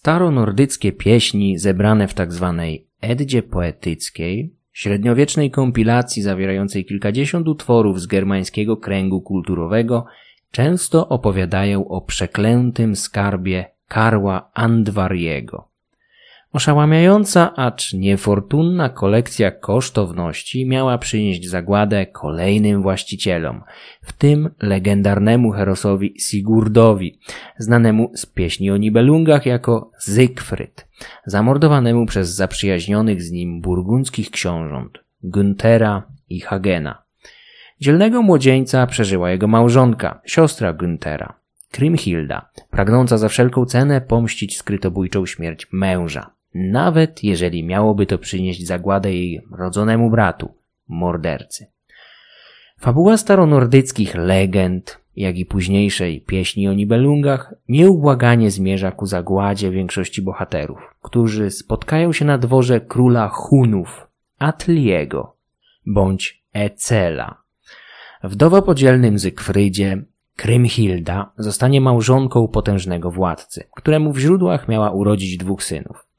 Staronordyckie pieśni zebrane w tzw. Tak Eddzie Poetyckiej, średniowiecznej kompilacji zawierającej kilkadziesiąt utworów z germańskiego kręgu kulturowego, często opowiadają o przeklętym skarbie Karła Andwariego. Oszałamiająca, acz niefortunna kolekcja kosztowności miała przynieść zagładę kolejnym właścicielom, w tym legendarnemu herosowi Sigurdowi, znanemu z pieśni o Nibelungach jako Zygfryd, zamordowanemu przez zaprzyjaźnionych z nim burgundzkich książąt Güntera i Hagena. Dzielnego młodzieńca przeżyła jego małżonka, siostra Güntera, Krimhilda, pragnąca za wszelką cenę pomścić skrytobójczą śmierć męża nawet jeżeli miałoby to przynieść zagładę jej rodzonemu bratu, mordercy. Fabuła staronordyckich legend, jak i późniejszej pieśni o Nibelungach nieubłaganie zmierza ku zagładzie większości bohaterów, którzy spotkają się na dworze króla Hunów, Atliego, bądź Ecela. Wdowa po dzielnym Zygfrydzie, Krymhilda zostanie małżonką potężnego władcy, któremu w źródłach miała urodzić dwóch synów.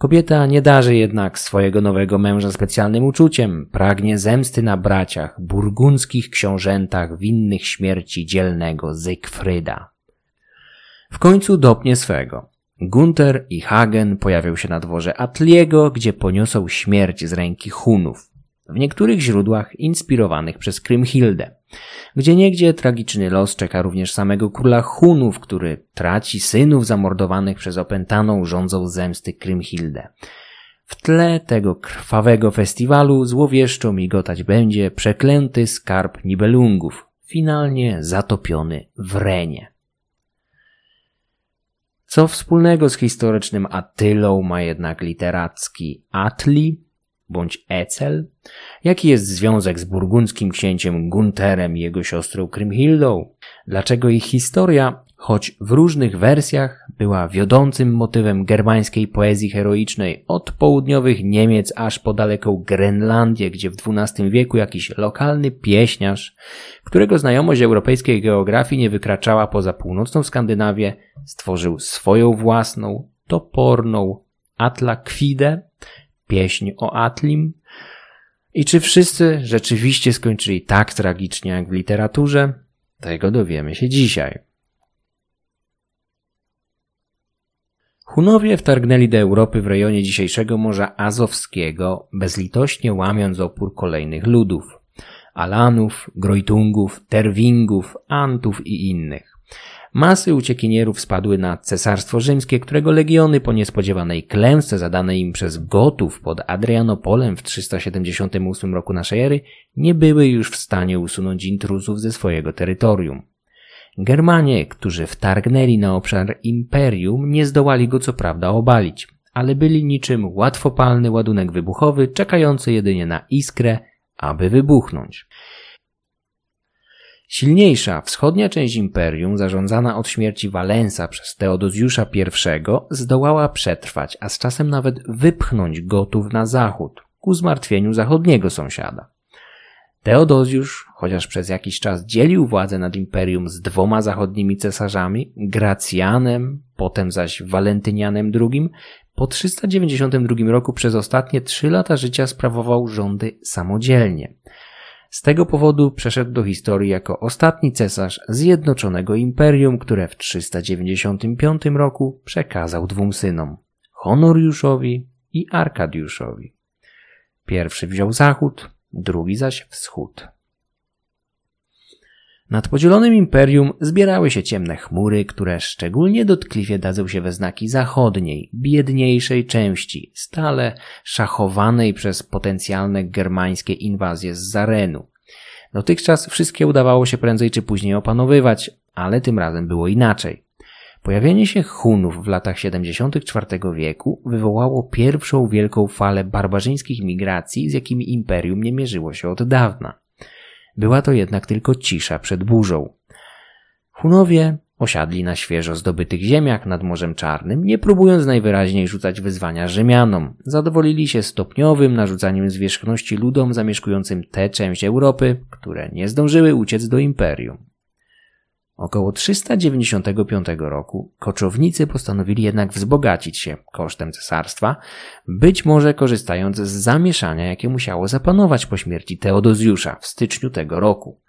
Kobieta nie darzy jednak swojego nowego męża specjalnym uczuciem, pragnie zemsty na braciach, burgundzkich książętach winnych śmierci dzielnego Zygfryda. W końcu dopnie swego. Gunther i Hagen pojawią się na dworze Atliego, gdzie poniosą śmierć z ręki Hunów w niektórych źródłach inspirowanych przez Krymhildę. Gdzie niegdzie tragiczny los czeka również samego króla Hunów, który traci synów zamordowanych przez opętaną rządzą zemsty Krymhildę. W tle tego krwawego festiwalu złowieszczo migotać będzie przeklęty skarb Nibelungów, finalnie zatopiony w Renie. Co wspólnego z historycznym Attylą ma jednak literacki Atli, bądź Ecel? Jaki jest związek z burgundzkim księciem Gunterem i jego siostrą Krymhildą? Dlaczego ich historia, choć w różnych wersjach, była wiodącym motywem germańskiej poezji heroicznej od południowych Niemiec aż po daleką Grenlandię, gdzie w XII wieku jakiś lokalny pieśniarz, którego znajomość europejskiej geografii nie wykraczała poza północną Skandynawię, stworzył swoją własną, toporną Atlakwidę, pieśń o Atlim? I czy wszyscy rzeczywiście skończyli tak tragicznie jak w literaturze? Tego dowiemy się dzisiaj. Hunowie wtargnęli do Europy w rejonie dzisiejszego Morza Azowskiego, bezlitośnie łamiąc opór kolejnych ludów. Alanów, Grojtungów, Terwingów, Antów i innych. Masy uciekinierów spadły na cesarstwo rzymskie, którego legiony po niespodziewanej klęsce zadanej im przez Gotów pod Adrianopolem w 378 roku naszej ery nie były już w stanie usunąć intruzów ze swojego terytorium. Germanie, którzy wtargnęli na obszar imperium, nie zdołali go co prawda obalić, ale byli niczym łatwopalny ładunek wybuchowy, czekający jedynie na iskrę, aby wybuchnąć. Silniejsza wschodnia część imperium, zarządzana od śmierci Walensa przez Teodozjusza I, zdołała przetrwać, a z czasem nawet wypchnąć Gotów na zachód, ku zmartwieniu zachodniego sąsiada. Teodozjusz, chociaż przez jakiś czas dzielił władzę nad imperium z dwoma zachodnimi cesarzami, Gracjanem, potem zaś Walentynianem II, po 392 roku przez ostatnie trzy lata życia sprawował rządy samodzielnie – z tego powodu przeszedł do historii jako ostatni cesarz Zjednoczonego Imperium, które w 395 roku przekazał dwóm synom Honoriuszowi i Arkadiuszowi. Pierwszy wziął zachód, drugi zaś wschód. Nad podzielonym imperium zbierały się ciemne chmury, które szczególnie dotkliwie dadzą się we znaki zachodniej, biedniejszej części, stale szachowanej przez potencjalne germańskie inwazje z Zarenu. Dotychczas wszystkie udawało się prędzej czy później opanowywać, ale tym razem było inaczej. Pojawienie się Hunów w latach 74 wieku wywołało pierwszą wielką falę barbarzyńskich migracji, z jakimi imperium nie mierzyło się od dawna. Była to jednak tylko cisza przed burzą. Hunowie osiadli na świeżo zdobytych ziemiach nad Morzem Czarnym, nie próbując najwyraźniej rzucać wyzwania Rzymianom. Zadowolili się stopniowym narzucaniem zwierzchności ludom zamieszkującym tę część Europy, które nie zdążyły uciec do imperium. Około 395 roku koczownicy postanowili jednak wzbogacić się kosztem cesarstwa, być może korzystając z zamieszania, jakie musiało zapanować po śmierci Teodozjusza w styczniu tego roku.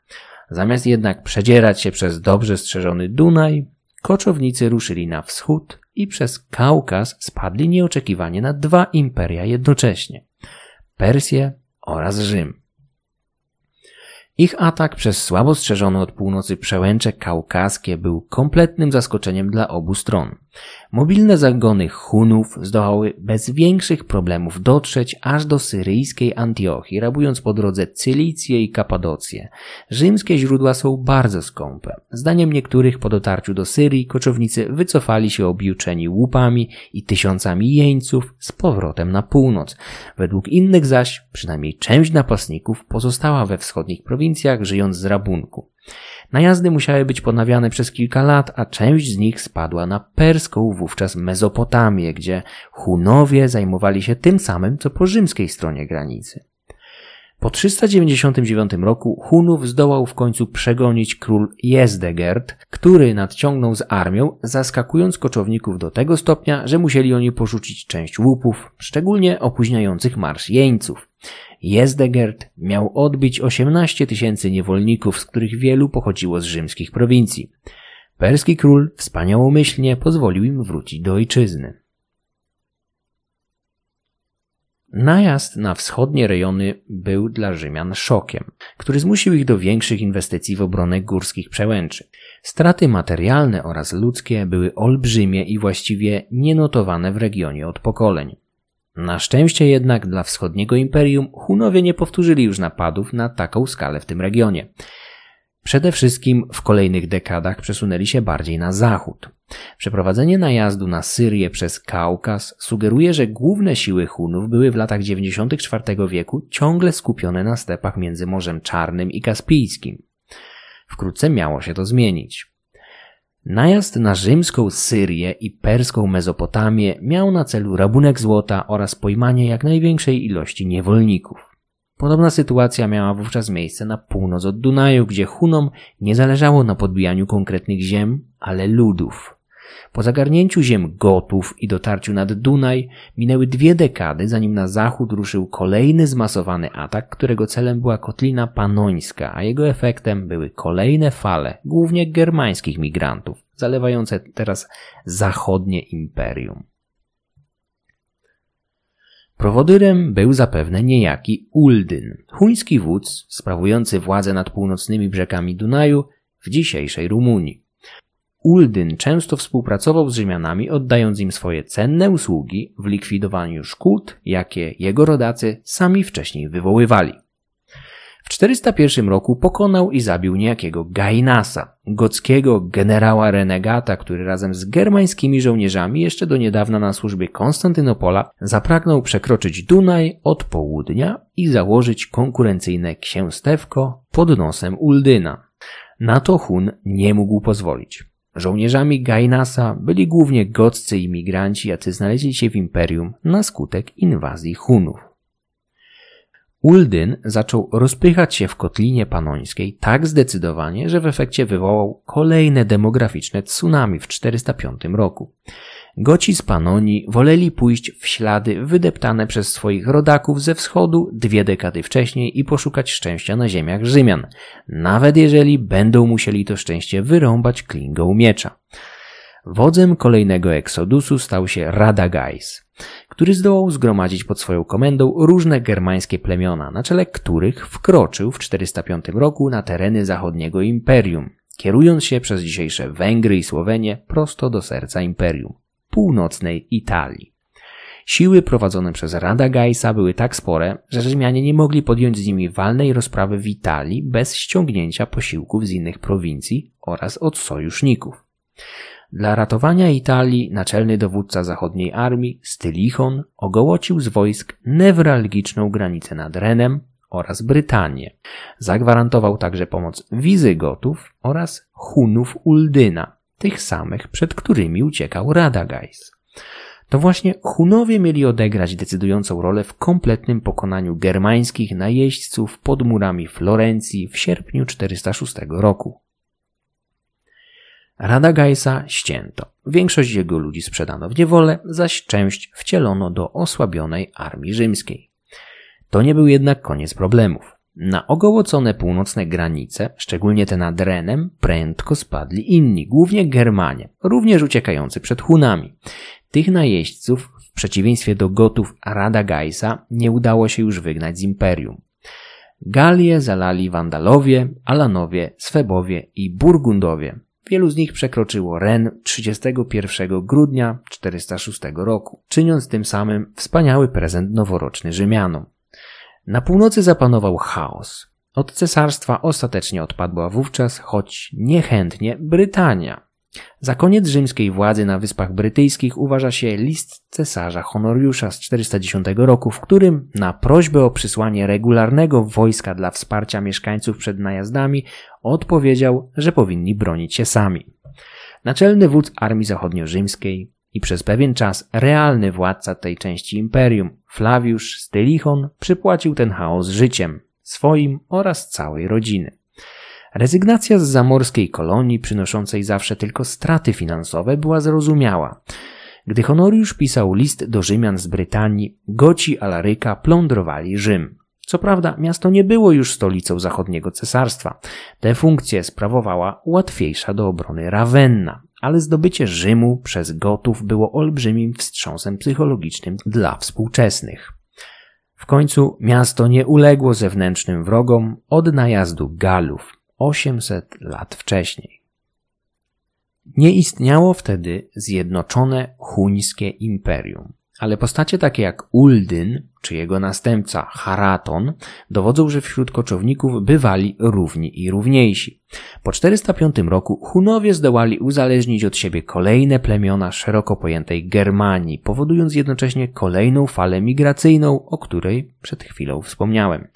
Zamiast jednak przedzierać się przez dobrze strzeżony Dunaj, koczownicy ruszyli na wschód i przez Kaukaz spadli nieoczekiwanie na dwa imperia jednocześnie Persję oraz Rzym. Ich atak przez słabo strzeżone od północy przełęcze kaukaskie był kompletnym zaskoczeniem dla obu stron. Mobilne zagony Hunów zdołały bez większych problemów dotrzeć aż do syryjskiej Antiochii, rabując po drodze Cylicję i Kapadocję. Rzymskie źródła są bardzo skąpe. Zdaniem niektórych po dotarciu do Syrii koczownicy wycofali się objuczeni łupami i tysiącami jeńców z powrotem na północ. Według innych zaś, przynajmniej część napastników pozostała we wschodnich prowincjach, żyjąc z rabunku. Najazdy musiały być ponawiane przez kilka lat, a część z nich spadła na perską wówczas Mezopotamię, gdzie Hunowie zajmowali się tym samym, co po rzymskiej stronie granicy. Po 399 roku Hunów zdołał w końcu przegonić król Jezdegerd, który nadciągnął z armią, zaskakując koczowników do tego stopnia, że musieli oni porzucić część łupów, szczególnie opóźniających marsz jeńców. Jezdegerd miał odbić 18 tysięcy niewolników, z których wielu pochodziło z rzymskich prowincji. Perski król wspaniałomyślnie pozwolił im wrócić do ojczyzny. Najazd na wschodnie rejony był dla Rzymian szokiem, który zmusił ich do większych inwestycji w obronę górskich przełęczy. Straty materialne oraz ludzkie były olbrzymie i właściwie nienotowane w regionie od pokoleń. Na szczęście jednak dla wschodniego imperium Hunowie nie powtórzyli już napadów na taką skalę w tym regionie. Przede wszystkim w kolejnych dekadach przesunęli się bardziej na zachód. Przeprowadzenie najazdu na Syrię przez Kaukaz sugeruje, że główne siły Hunów były w latach 94 wieku ciągle skupione na stepach między Morzem Czarnym i Kaspijskim. Wkrótce miało się to zmienić. Najazd na rzymską Syrię i perską Mezopotamię miał na celu rabunek złota oraz pojmanie jak największej ilości niewolników. Podobna sytuacja miała wówczas miejsce na północ od Dunaju, gdzie Hunom nie zależało na podbijaniu konkretnych ziem, ale ludów. Po zagarnięciu ziem Gotów i dotarciu nad Dunaj minęły dwie dekady, zanim na zachód ruszył kolejny zmasowany atak, którego celem była kotlina panońska, a jego efektem były kolejne fale, głównie germańskich migrantów, zalewające teraz zachodnie imperium. Prowodyrem był zapewne niejaki Uldyn, chuński wódz sprawujący władzę nad północnymi brzegami Dunaju w dzisiejszej Rumunii. Uldyn często współpracował z Rzymianami, oddając im swoje cenne usługi w likwidowaniu szkód, jakie jego rodacy sami wcześniej wywoływali. W 401 roku pokonał i zabił niejakiego Gainasa, gockiego generała renegata, który razem z germańskimi żołnierzami jeszcze do niedawna na służbie Konstantynopola zapragnął przekroczyć Dunaj od południa i założyć konkurencyjne księstewko pod nosem Uldyna. Na to Hun nie mógł pozwolić. Żołnierzami Gainasa byli głównie goccy imigranci, jacy znaleźli się w imperium na skutek inwazji Hunów. Uldyn zaczął rozpychać się w kotlinie panońskiej tak zdecydowanie, że w efekcie wywołał kolejne demograficzne tsunami w 405 roku. Goci z Panonii woleli pójść w ślady wydeptane przez swoich rodaków ze wschodu dwie dekady wcześniej i poszukać szczęścia na ziemiach Rzymian, nawet jeżeli będą musieli to szczęście wyrąbać klingą miecza. Wodzem kolejnego eksodusu stał się Radagais, który zdołał zgromadzić pod swoją komendą różne germańskie plemiona, na czele których wkroczył w 405 roku na tereny zachodniego imperium, kierując się przez dzisiejsze Węgry i Słowenię prosto do serca imperium północnej Italii. Siły prowadzone przez Radagajsa były tak spore, że Rzymianie nie mogli podjąć z nimi walnej rozprawy w Italii bez ściągnięcia posiłków z innych prowincji oraz od sojuszników. Dla ratowania Italii naczelny dowódca zachodniej armii Stylichon ogołocił z wojsk newralgiczną granicę nad Renem oraz Brytanię. Zagwarantował także pomoc Wizygotów oraz Hunów Uldyna, tych samych, przed którymi uciekał Radagais. To właśnie Hunowie mieli odegrać decydującą rolę w kompletnym pokonaniu germańskich najeźdźców pod murami Florencji w sierpniu 406 roku. Radagajsa ścięto. Większość jego ludzi sprzedano w niewolę, zaś część wcielono do osłabionej armii rzymskiej. To nie był jednak koniec problemów. Na ogołocone północne granice, szczególnie te nad Renem, prędko spadli inni, głównie Germanie, również uciekający przed Hunami. Tych najeźdźców, w przeciwieństwie do Gotów Radagajsa, nie udało się już wygnać z imperium. Galię zalali Wandalowie, Alanowie, Swebowie i Burgundowie. Wielu z nich przekroczyło Ren 31 grudnia 406 roku, czyniąc tym samym wspaniały prezent noworoczny Rzymianom. Na północy zapanował chaos. Od cesarstwa ostatecznie odpadła wówczas, choć niechętnie, Brytania. Za koniec rzymskiej władzy na Wyspach Brytyjskich uważa się list cesarza Honoriusza z 410 roku, w którym na prośbę o przysłanie regularnego wojska dla wsparcia mieszkańców przed najazdami odpowiedział, że powinni bronić się sami. Naczelny wódz armii zachodnio-rzymskiej i przez pewien czas realny władca tej części imperium, Flaviusz Stylichon, przypłacił ten chaos życiem, swoim oraz całej rodziny. Rezygnacja z zamorskiej kolonii, przynoszącej zawsze tylko straty finansowe, była zrozumiała. Gdy Honoriusz pisał list do Rzymian z Brytanii, Goci Alaryka plądrowali Rzym. Co prawda, miasto nie było już stolicą zachodniego cesarstwa. Te funkcje sprawowała łatwiejsza do obrony Ravenna, ale zdobycie Rzymu przez Gotów było olbrzymim wstrząsem psychologicznym dla współczesnych. W końcu miasto nie uległo zewnętrznym wrogom od najazdu Galów 800 lat wcześniej. Nie istniało wtedy zjednoczone chuńskie imperium ale postacie takie jak Uldyn czy jego następca Haraton dowodzą, że wśród koczowników bywali równi i równiejsi. Po 405 roku Hunowie zdołali uzależnić od siebie kolejne plemiona szeroko pojętej Germanii, powodując jednocześnie kolejną falę migracyjną, o której przed chwilą wspomniałem.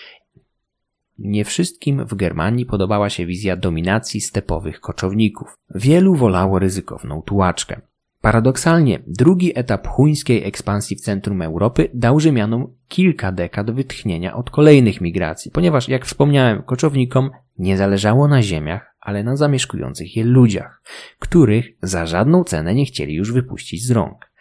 Nie wszystkim w Germanii podobała się wizja dominacji stepowych koczowników. Wielu wolało ryzykowną tułaczkę. Paradoksalnie, drugi etap chuńskiej ekspansji w centrum Europy dał Rzymianom kilka dekad wytchnienia od kolejnych migracji, ponieważ, jak wspomniałem, koczownikom nie zależało na ziemiach, ale na zamieszkujących je ludziach, których za żadną cenę nie chcieli już wypuścić z rąk.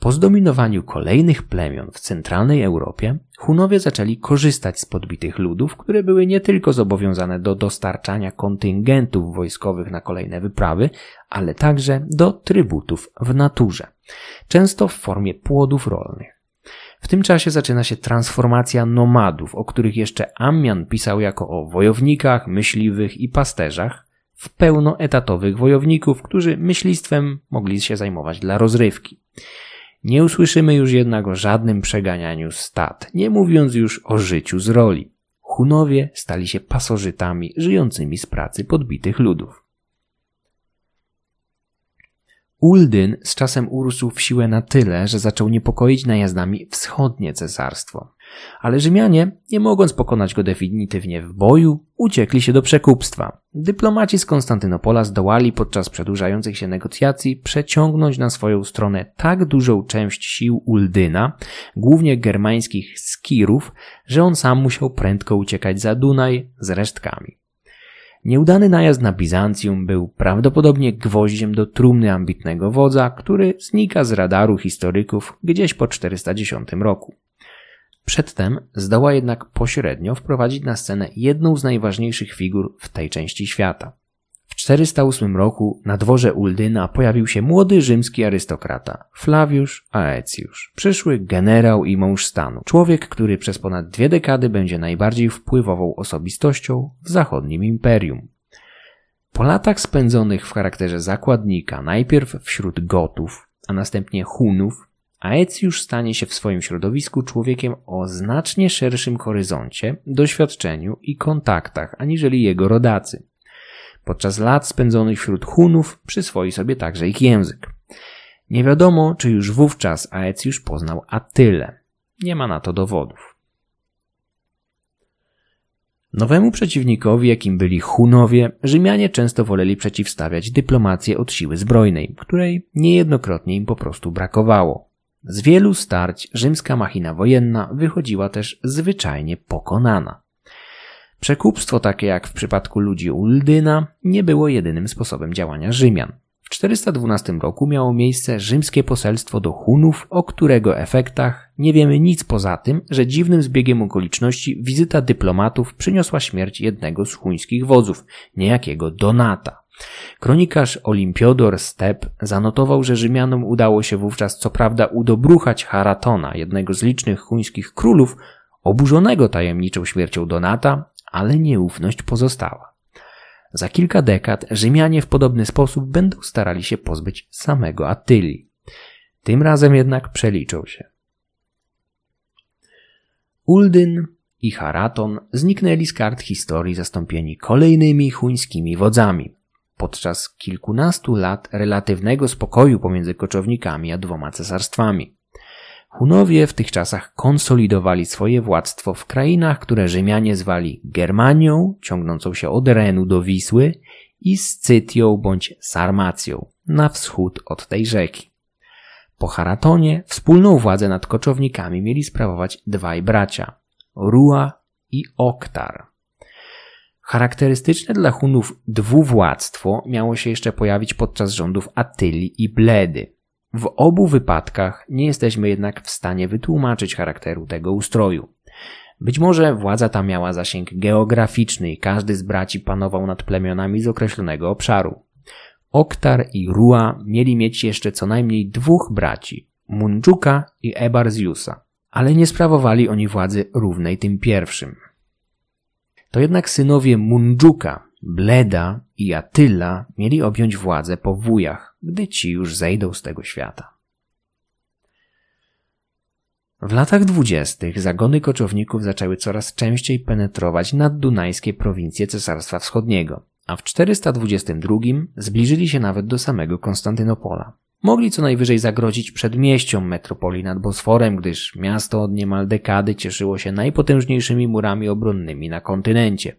Po zdominowaniu kolejnych plemion w centralnej Europie, Hunowie zaczęli korzystać z podbitych ludów, które były nie tylko zobowiązane do dostarczania kontyngentów wojskowych na kolejne wyprawy, ale także do trybutów w naturze, często w formie płodów rolnych. W tym czasie zaczyna się transformacja nomadów, o których jeszcze Ammian pisał jako o wojownikach, myśliwych i pasterzach, w pełnoetatowych wojowników, którzy myślistwem mogli się zajmować dla rozrywki. Nie usłyszymy już jednak o żadnym przeganianiu stad, nie mówiąc już o życiu z roli. Hunowie stali się pasożytami żyjącymi z pracy podbitych ludów. Uldyn z czasem urósł w siłę na tyle, że zaczął niepokoić najazdami wschodnie cesarstwo. Ale Rzymianie, nie mogąc pokonać go definitywnie w boju, uciekli się do przekupstwa. Dyplomaci z Konstantynopola zdołali podczas przedłużających się negocjacji przeciągnąć na swoją stronę tak dużą część sił Uldyna, głównie germańskich skirów, że on sam musiał prędko uciekać za Dunaj z resztkami. Nieudany najazd na Bizancjum był prawdopodobnie gwoździem do trumny ambitnego wodza, który znika z radaru historyków gdzieś po 410 roku. Przedtem zdoła jednak pośrednio wprowadzić na scenę jedną z najważniejszych figur w tej części świata. W 408 roku na dworze Uldyna pojawił się młody rzymski arystokrata Flaviusz Aecjusz, przyszły generał i mąż stanu, człowiek, który przez ponad dwie dekady będzie najbardziej wpływową osobistością w zachodnim imperium. Po latach spędzonych w charakterze zakładnika, najpierw wśród Gotów, a następnie Hunów, Aecjusz stanie się w swoim środowisku człowiekiem o znacznie szerszym horyzoncie, doświadczeniu i kontaktach aniżeli jego rodacy. Podczas lat spędzonych wśród Hunów przyswoi sobie także ich język. Nie wiadomo, czy już wówczas Aecjusz poznał Atylę. Nie ma na to dowodów. Nowemu przeciwnikowi, jakim byli Hunowie, Rzymianie często woleli przeciwstawiać dyplomację od siły zbrojnej, której niejednokrotnie im po prostu brakowało. Z wielu starć rzymska machina wojenna wychodziła też zwyczajnie pokonana. Przekupstwo takie jak w przypadku ludzi Uldyna nie było jedynym sposobem działania Rzymian. W 412 roku miało miejsce rzymskie poselstwo do Hunów, o którego efektach nie wiemy nic poza tym, że dziwnym zbiegiem okoliczności wizyta dyplomatów przyniosła śmierć jednego z chuńskich wodzów, niejakiego Donata. Kronikarz Olimpiodor Step zanotował, że Rzymianom udało się wówczas co prawda udobruchać Haratona, jednego z licznych chuńskich królów, oburzonego tajemniczą śmiercią Donata, ale nieufność pozostała. Za kilka dekad Rzymianie w podobny sposób będą starali się pozbyć samego Attylii. Tym razem jednak przeliczą się. Uldyn i Haraton zniknęli z kart historii zastąpieni kolejnymi chuńskimi wodzami. Podczas kilkunastu lat relatywnego spokoju pomiędzy koczownikami a dwoma cesarstwami. Hunowie w tych czasach konsolidowali swoje władztwo w krainach, które Rzymianie zwali Germanią, ciągnącą się od Renu do Wisły, i Scytią bądź Sarmacją, na wschód od tej rzeki. Po Haratonie wspólną władzę nad koczownikami mieli sprawować dwaj bracia, Rua i Oktar. Charakterystyczne dla Hunów dwuwładztwo miało się jeszcze pojawić podczas rządów Attylii i Bledy. W obu wypadkach nie jesteśmy jednak w stanie wytłumaczyć charakteru tego ustroju. Być może władza ta miała zasięg geograficzny i każdy z braci panował nad plemionami z określonego obszaru. Oktar i Rua mieli mieć jeszcze co najmniej dwóch braci, Mundżuka i Ebarziusa, ale nie sprawowali oni władzy równej tym pierwszym. To jednak synowie Mundżuka, Bleda i Atyla mieli objąć władzę po wujach, gdy ci już zejdą z tego świata. W latach dwudziestych zagony koczowników zaczęły coraz częściej penetrować naddunajskie prowincje Cesarstwa Wschodniego, a w 422 zbliżyli się nawet do samego Konstantynopola. Mogli co najwyżej zagrozić przedmieściom metropolii nad Bosforem, gdyż miasto od niemal dekady cieszyło się najpotężniejszymi murami obronnymi na kontynencie.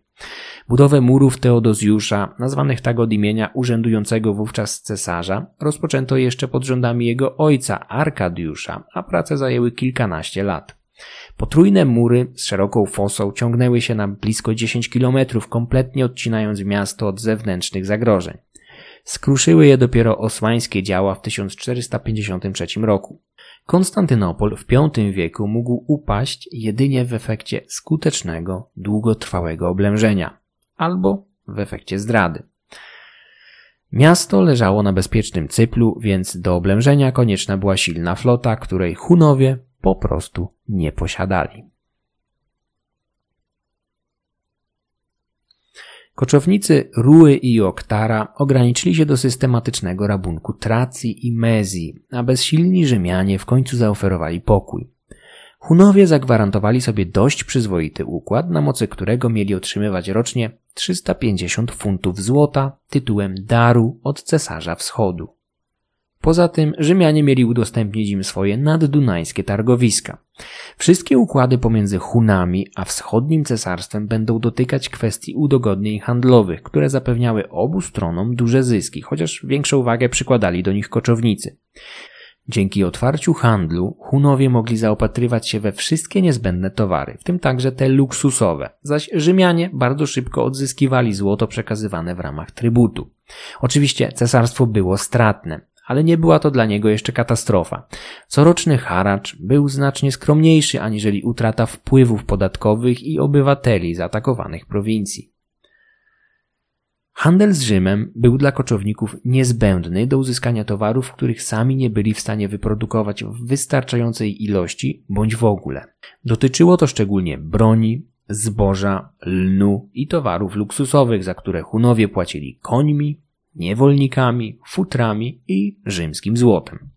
Budowę murów Teodozjusza, nazwanych tak od imienia urzędującego wówczas cesarza, rozpoczęto jeszcze pod rządami jego ojca Arkadiusza, a prace zajęły kilkanaście lat. Potrójne mury z szeroką fosą ciągnęły się na blisko 10 kilometrów, kompletnie odcinając miasto od zewnętrznych zagrożeń. Skruszyły je dopiero osmańskie działa w 1453 roku. Konstantynopol w V wieku mógł upaść jedynie w efekcie skutecznego, długotrwałego oblężenia albo w efekcie zdrady. Miasto leżało na bezpiecznym cyplu, więc do oblężenia konieczna była silna flota, której Hunowie po prostu nie posiadali. Koczownicy Ruły i Oktara ograniczyli się do systematycznego rabunku Tracji i Mezji, a bezsilni Rzymianie w końcu zaoferowali pokój. Hunowie zagwarantowali sobie dość przyzwoity układ, na mocy którego mieli otrzymywać rocznie 350 funtów złota tytułem daru od cesarza wschodu. Poza tym Rzymianie mieli udostępnić im swoje naddunańskie targowiska. Wszystkie układy pomiędzy Hunami a wschodnim cesarstwem będą dotykać kwestii udogodnień handlowych, które zapewniały obu stronom duże zyski, chociaż większą wagę przykładali do nich koczownicy. Dzięki otwarciu handlu Hunowie mogli zaopatrywać się we wszystkie niezbędne towary, w tym także te luksusowe, zaś Rzymianie bardzo szybko odzyskiwali złoto przekazywane w ramach trybutu. Oczywiście cesarstwo było stratne, ale nie była to dla niego jeszcze katastrofa. Coroczny haracz był znacznie skromniejszy aniżeli utrata wpływów podatkowych i obywateli zaatakowanych prowincji. Handel z Rzymem był dla koczowników niezbędny do uzyskania towarów, których sami nie byli w stanie wyprodukować w wystarczającej ilości bądź w ogóle. Dotyczyło to szczególnie broni, zboża, lnu i towarów luksusowych, za które Hunowie płacili końmi, niewolnikami, futrami i rzymskim złotem.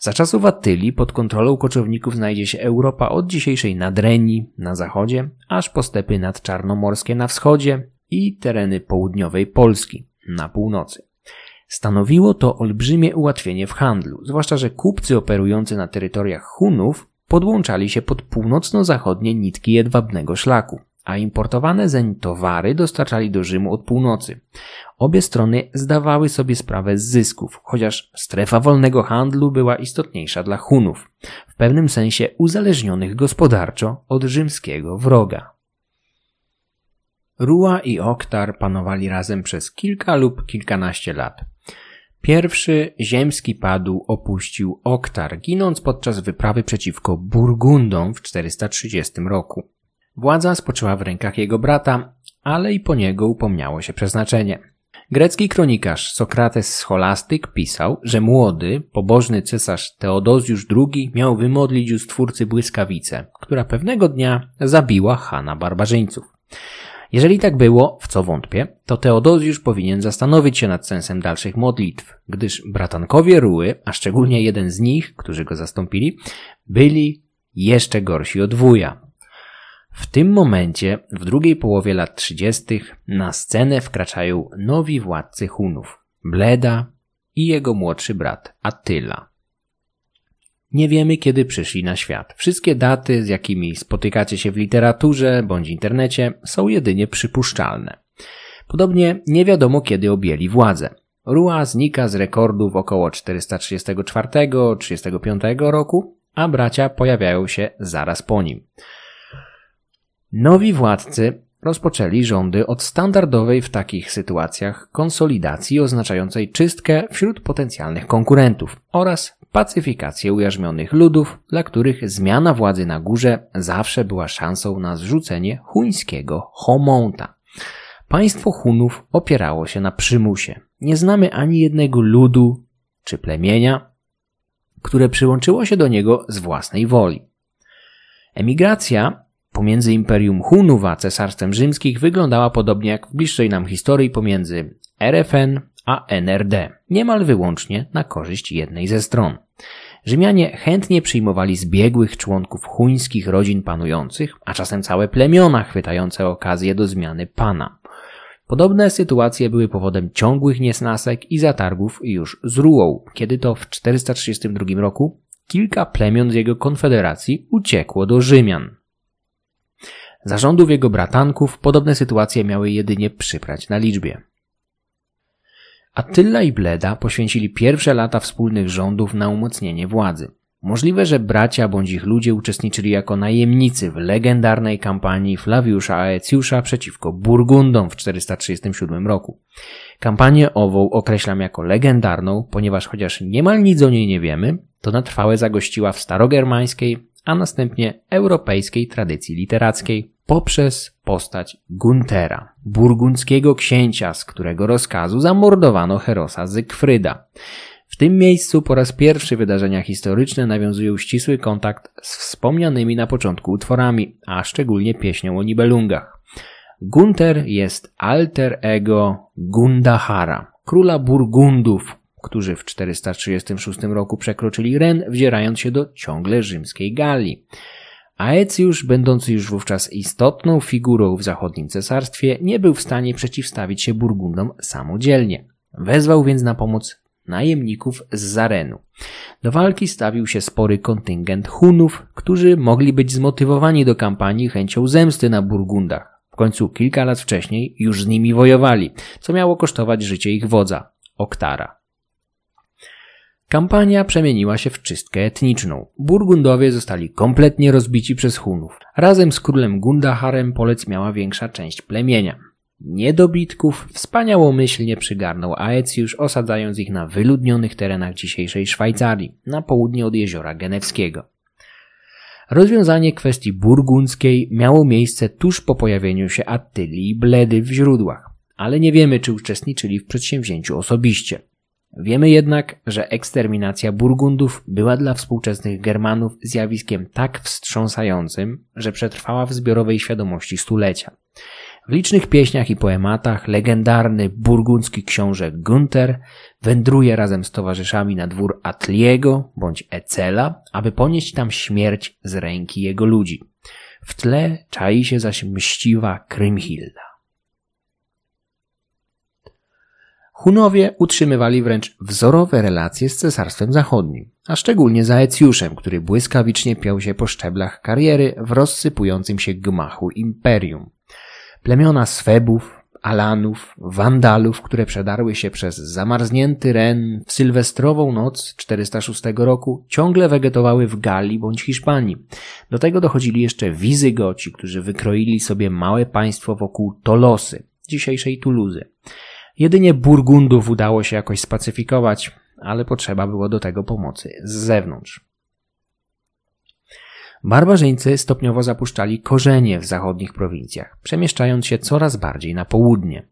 Za czasów Attylii pod kontrolą koczowników znajdzie się Europa od dzisiejszej Nadrenii na zachodzie, aż po stepy nadczarnomorskie na wschodzie i tereny południowej Polski na północy. Stanowiło to olbrzymie ułatwienie w handlu, zwłaszcza że kupcy operujący na terytoriach Hunów podłączali się pod północno-zachodnie nitki jedwabnego szlaku, a importowane zeń towary dostarczali do Rzymu od północy. Obie strony zdawały sobie sprawę z zysków, chociaż strefa wolnego handlu była istotniejsza dla Hunów, w pewnym sensie uzależnionych gospodarczo od rzymskiego wroga. Rua i Oktar panowali razem przez kilka lub kilkanaście lat. Pierwszy ziemski padł opuścił Oktar, ginąc podczas wyprawy przeciwko Burgundom w 430 roku. Władza spoczęła w rękach jego brata, ale i po niego upomniało się przeznaczenie. Grecki kronikarz Sokrates Scholastyk pisał, że młody, pobożny cesarz Teodozjusz II miał wymodlić u stwórcy błyskawicę, która pewnego dnia zabiła Hana barbarzyńców. Jeżeli tak było, w co wątpię, to Teodozjusz powinien zastanowić się nad sensem dalszych modlitw, gdyż bratankowie Ruły, a szczególnie jeden z nich, którzy go zastąpili, byli jeszcze gorsi od wuja. W tym momencie, w drugiej połowie lat 30., na scenę wkraczają nowi władcy Hunów, Bleda i jego młodszy brat Attila. Nie wiemy, kiedy przyszli na świat. Wszystkie daty, z jakimi spotykacie się w literaturze bądź internecie, są jedynie przypuszczalne. Podobnie nie wiadomo, kiedy objęli władzę. Rua znika z rekordów około 434-35 roku, a bracia pojawiają się zaraz po nim. Nowi władcy rozpoczęli rządy od standardowej w takich sytuacjach konsolidacji oznaczającej czystkę wśród potencjalnych konkurentów oraz pacyfikację ujarzmionych ludów, dla których zmiana władzy na górze zawsze była szansą na zrzucenie chuńskiego homonta. Państwo Hunów opierało się na przymusie. Nie znamy ani jednego ludu czy plemienia, które przyłączyło się do niego z własnej woli. Emigracja pomiędzy Imperium Hunów a Cesarstwem Rzymskich wyglądała podobnie jak w bliższej nam historii pomiędzy RFN a NRD, niemal wyłącznie na korzyść jednej ze stron. Rzymianie chętnie przyjmowali zbiegłych członków chuńskich rodzin panujących, a czasem całe plemiona chwytające okazję do zmiany pana. Podobne sytuacje były powodem ciągłych niesnasek i zatargów już z Ruą, kiedy to w 432 roku kilka plemion z jego konfederacji uciekło do Rzymian. Zarządów jego bratanków podobne sytuacje miały jedynie przyprać na liczbie. Attila i Bleda poświęcili pierwsze lata wspólnych rządów na umocnienie władzy. Możliwe, że bracia bądź ich ludzie uczestniczyli jako najemnicy w legendarnej kampanii Flawiusza Aecjusza przeciwko Burgundom w 437 roku. Kampanię ową określam jako legendarną, ponieważ chociaż niemal nic o niej nie wiemy, to na trwałe zagościła w starogermańskiej, a następnie europejskiej tradycji literackiej poprzez postać Guntera, burgundzkiego księcia, z którego rozkazu zamordowano Herosa Zygfryda. W tym miejscu po raz pierwszy wydarzenia historyczne nawiązują ścisły kontakt z wspomnianymi na początku utworami, a szczególnie pieśnią o Nibelungach. Gunter jest alter ego Gundahara, króla Burgundów, którzy w 436 roku przekroczyli Ren, wdzierając się do ciągle rzymskiej Galii. Aecjusz, będący już wówczas istotną figurą w zachodnim cesarstwie, nie był w stanie przeciwstawić się Burgundom samodzielnie. Wezwał więc na pomoc najemników z Zarenu. Do walki stawił się spory kontyngent Hunów, którzy mogli być zmotywowani do kampanii chęcią zemsty na Burgundach. W końcu kilka lat wcześniej już z nimi wojowali, co miało kosztować życie ich wodza, Oktara. Kampania przemieniła się w czystkę etniczną. Burgundowie zostali kompletnie rozbici przez Hunów. Razem z królem Gundaharem Polec miała większa część plemienia. Niedobitków wspaniałomyślnie przygarnął Aecjusz, osadzając ich na wyludnionych terenach dzisiejszej Szwajcarii, na południe od jeziora Genewskiego. Rozwiązanie kwestii burgundzkiej miało miejsce tuż po pojawieniu się Attyli i Bledy w źródłach, ale nie wiemy, czy uczestniczyli w przedsięwzięciu osobiście. Wiemy jednak, że eksterminacja Burgundów była dla współczesnych Germanów zjawiskiem tak wstrząsającym, że przetrwała w zbiorowej świadomości stulecia. W licznych pieśniach i poematach legendarny burgundzki książę Gunther wędruje razem z towarzyszami na dwór Atliego bądź Ecela, aby ponieść tam śmierć z ręki jego ludzi. W tle czai się zaś mściwa Krymhilda. Hunowie utrzymywali wręcz wzorowe relacje z Cesarstwem Zachodnim, a szczególnie z Aecjuszem, który błyskawicznie piął się po szczeblach kariery w rozsypującym się gmachu imperium. Plemiona Swebów, Alanów, Wandalów, które przedarły się przez zamarznięty Ren w sylwestrową noc 406 roku, ciągle wegetowały w Galii bądź Hiszpanii. Do tego dochodzili jeszcze Wizygoci, którzy wykroili sobie małe państwo wokół Tolosy, dzisiejszej Tuluzy. Jedynie Burgundów udało się jakoś spacyfikować, ale potrzeba było do tego pomocy z zewnątrz. Barbarzyńcy stopniowo zapuszczali korzenie w zachodnich prowincjach, przemieszczając się coraz bardziej na południe.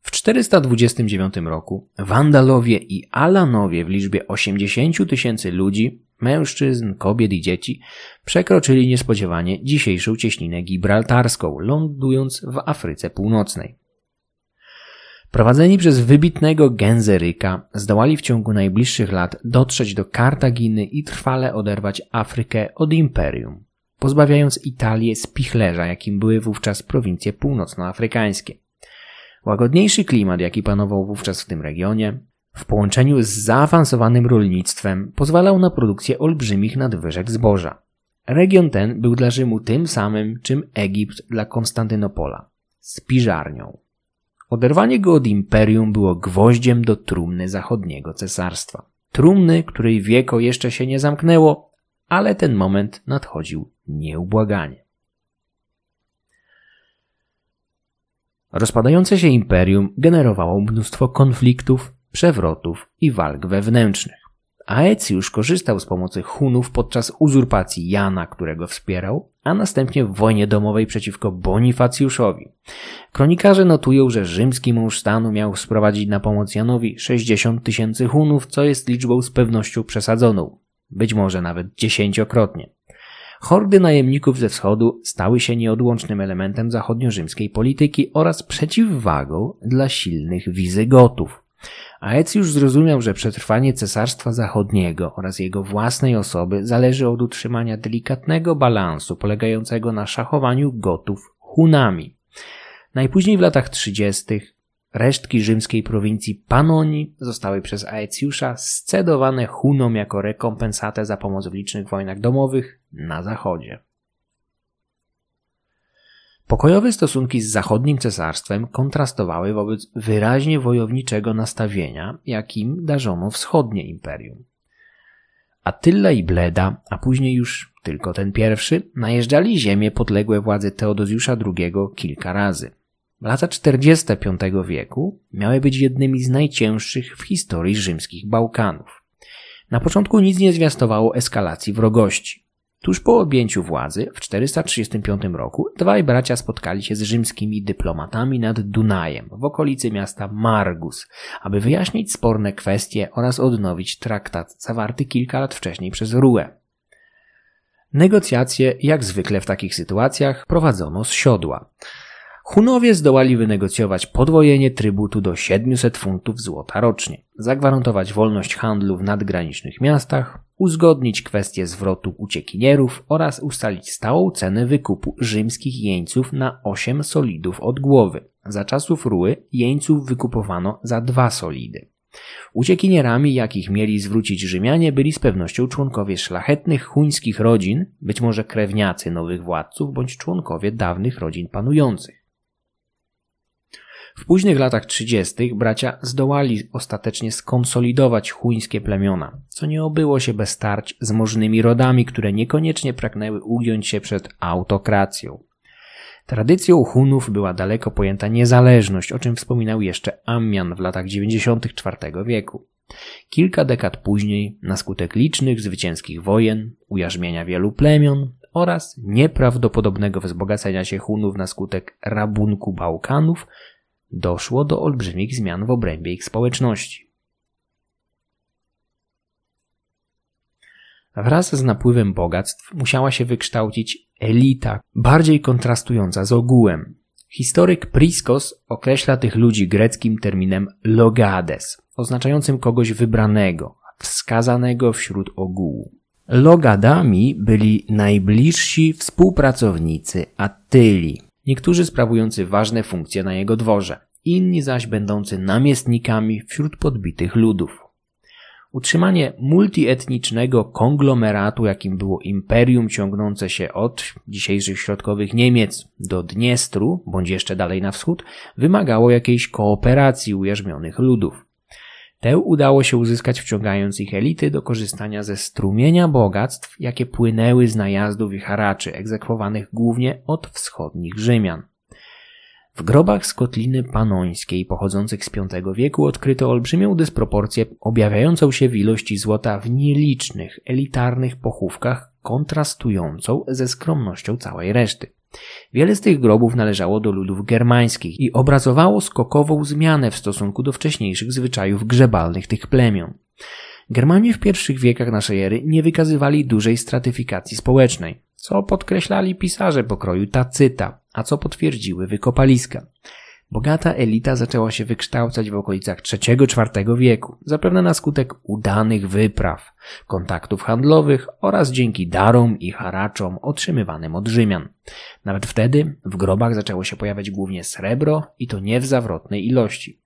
W 429 roku Wandalowie i Alanowie w liczbie 80 tysięcy ludzi, mężczyzn, kobiet i dzieci, przekroczyli niespodziewanie dzisiejszą cieśninę gibraltarską, lądując w Afryce Północnej. Prowadzeni przez wybitnego Genzeryka zdołali w ciągu najbliższych lat dotrzeć do Kartaginy i trwale oderwać Afrykę od imperium, pozbawiając Italię spichlerza, jakim były wówczas prowincje północnoafrykańskie. Łagodniejszy klimat, jaki panował wówczas w tym regionie, w połączeniu z zaawansowanym rolnictwem, pozwalał na produkcję olbrzymich nadwyżek zboża. Region ten był dla Rzymu tym samym, czym Egipt dla Konstantynopola spiżarnią. Oderwanie go od imperium było gwoździem do trumny zachodniego cesarstwa. Trumny, której wieko jeszcze się nie zamknęło, ale ten moment nadchodził nieubłaganie. Rozpadające się imperium generowało mnóstwo konfliktów, przewrotów i walk wewnętrznych. Aecjusz korzystał z pomocy Hunów podczas uzurpacji Jana, którego wspierał, a następnie w wojnie domowej przeciwko Bonifacjuszowi. Kronikarze notują, że rzymski mąż stanu miał sprowadzić na pomoc Janowi 60 tysięcy Hunów, co jest liczbą z pewnością przesadzoną, być może nawet dziesięciokrotnie. Hordy najemników ze wschodu stały się nieodłącznym elementem zachodnio-rzymskiej polityki oraz przeciwwagą dla silnych Wizygotów. Aecjusz zrozumiał, że przetrwanie Cesarstwa Zachodniego oraz jego własnej osoby zależy od utrzymania delikatnego balansu polegającego na szachowaniu Gotów Hunami. Najpóźniej w latach 30. resztki rzymskiej prowincji Panonii zostały przez Aecjusza scedowane Hunom jako rekompensatę za pomoc w licznych wojnach domowych na zachodzie. Pokojowe stosunki z zachodnim cesarstwem kontrastowały wobec wyraźnie wojowniczego nastawienia, jakim darzono wschodnie imperium. Attila i Bleda, a później już tylko ten pierwszy, najeżdżali ziemię podległe władzy Teodozjusza II kilka razy. Lata 45 wieku miały być jednymi z najcięższych w historii rzymskich Bałkanów. Na początku nic nie zwiastowało eskalacji wrogości. Tuż po objęciu władzy w 435 roku dwaj bracia spotkali się z rzymskimi dyplomatami nad Dunajem w okolicy miasta Margus, aby wyjaśnić sporne kwestie oraz odnowić traktat zawarty kilka lat wcześniej przez Ruę. Negocjacje, jak zwykle w takich sytuacjach, prowadzono z siodła. Hunowie zdołali wynegocjować podwojenie trybutu do 700 funtów złota rocznie, zagwarantować wolność handlu w nadgranicznych miastach, uzgodnić kwestię zwrotu uciekinierów oraz ustalić stałą cenę wykupu rzymskich jeńców na 8 solidów od głowy. Za czasów Ruły jeńców wykupowano za dwa solidy. Uciekinierami, jakich mieli zwrócić Rzymianie, byli z pewnością członkowie szlachetnych chuńskich rodzin, być może krewniacy nowych władców bądź członkowie dawnych rodzin panujących. W późnych latach 30. bracia zdołali ostatecznie skonsolidować chuńskie plemiona, co nie obyło się bez starć z możnymi rodami, które niekoniecznie pragnęły ugiąć się przed autokracją. Tradycją Hunów była daleko pojęta niezależność, o czym wspominał jeszcze Ammian w latach 94 wieku. Kilka dekad później, na skutek licznych zwycięskich wojen, ujarzmienia wielu plemion oraz nieprawdopodobnego wzbogacenia się Hunów na skutek rabunku Bałkanów, doszło do olbrzymich zmian w obrębie ich społeczności. Wraz z napływem bogactw musiała się wykształcić elita, bardziej kontrastująca z ogółem. Historyk Priskos określa tych ludzi greckim terminem logades, oznaczającym kogoś wybranego, wskazanego wśród ogółu. Logadami byli najbliżsi współpracownicy Attyli, niektórzy sprawujący ważne funkcje na jego dworze, inni zaś będący namiestnikami wśród podbitych ludów. Utrzymanie multietnicznego konglomeratu, jakim było imperium ciągnące się od dzisiejszych środkowych Niemiec do Dniestru, bądź jeszcze dalej na wschód, wymagało jakiejś kooperacji ujarzmionych ludów. Tę udało się uzyskać wciągając ich elity do korzystania ze strumienia bogactw, jakie płynęły z najazdów i haraczy, egzekwowanych głównie od wschodnich Rzymian. W grobach z kotliny panońskiej pochodzących z V wieku odkryto olbrzymią dysproporcję objawiającą się w ilości złota w nielicznych, elitarnych pochówkach kontrastującą ze skromnością całej reszty. Wiele z tych grobów należało do ludów germańskich i obrazowało skokową zmianę w stosunku do wcześniejszych zwyczajów grzebalnych tych plemion. Germanie w pierwszych wiekach naszej ery nie wykazywali dużej stratyfikacji społecznej, co podkreślali pisarze pokroju Tacyta, a co potwierdziły wykopaliska. Bogata elita zaczęła się wykształcać w okolicach III-IV wieku, zapewne na skutek udanych wypraw, kontaktów handlowych oraz dzięki darom i haraczom otrzymywanym od Rzymian. Nawet wtedy w grobach zaczęło się pojawiać głównie srebro i to nie w zawrotnej ilości.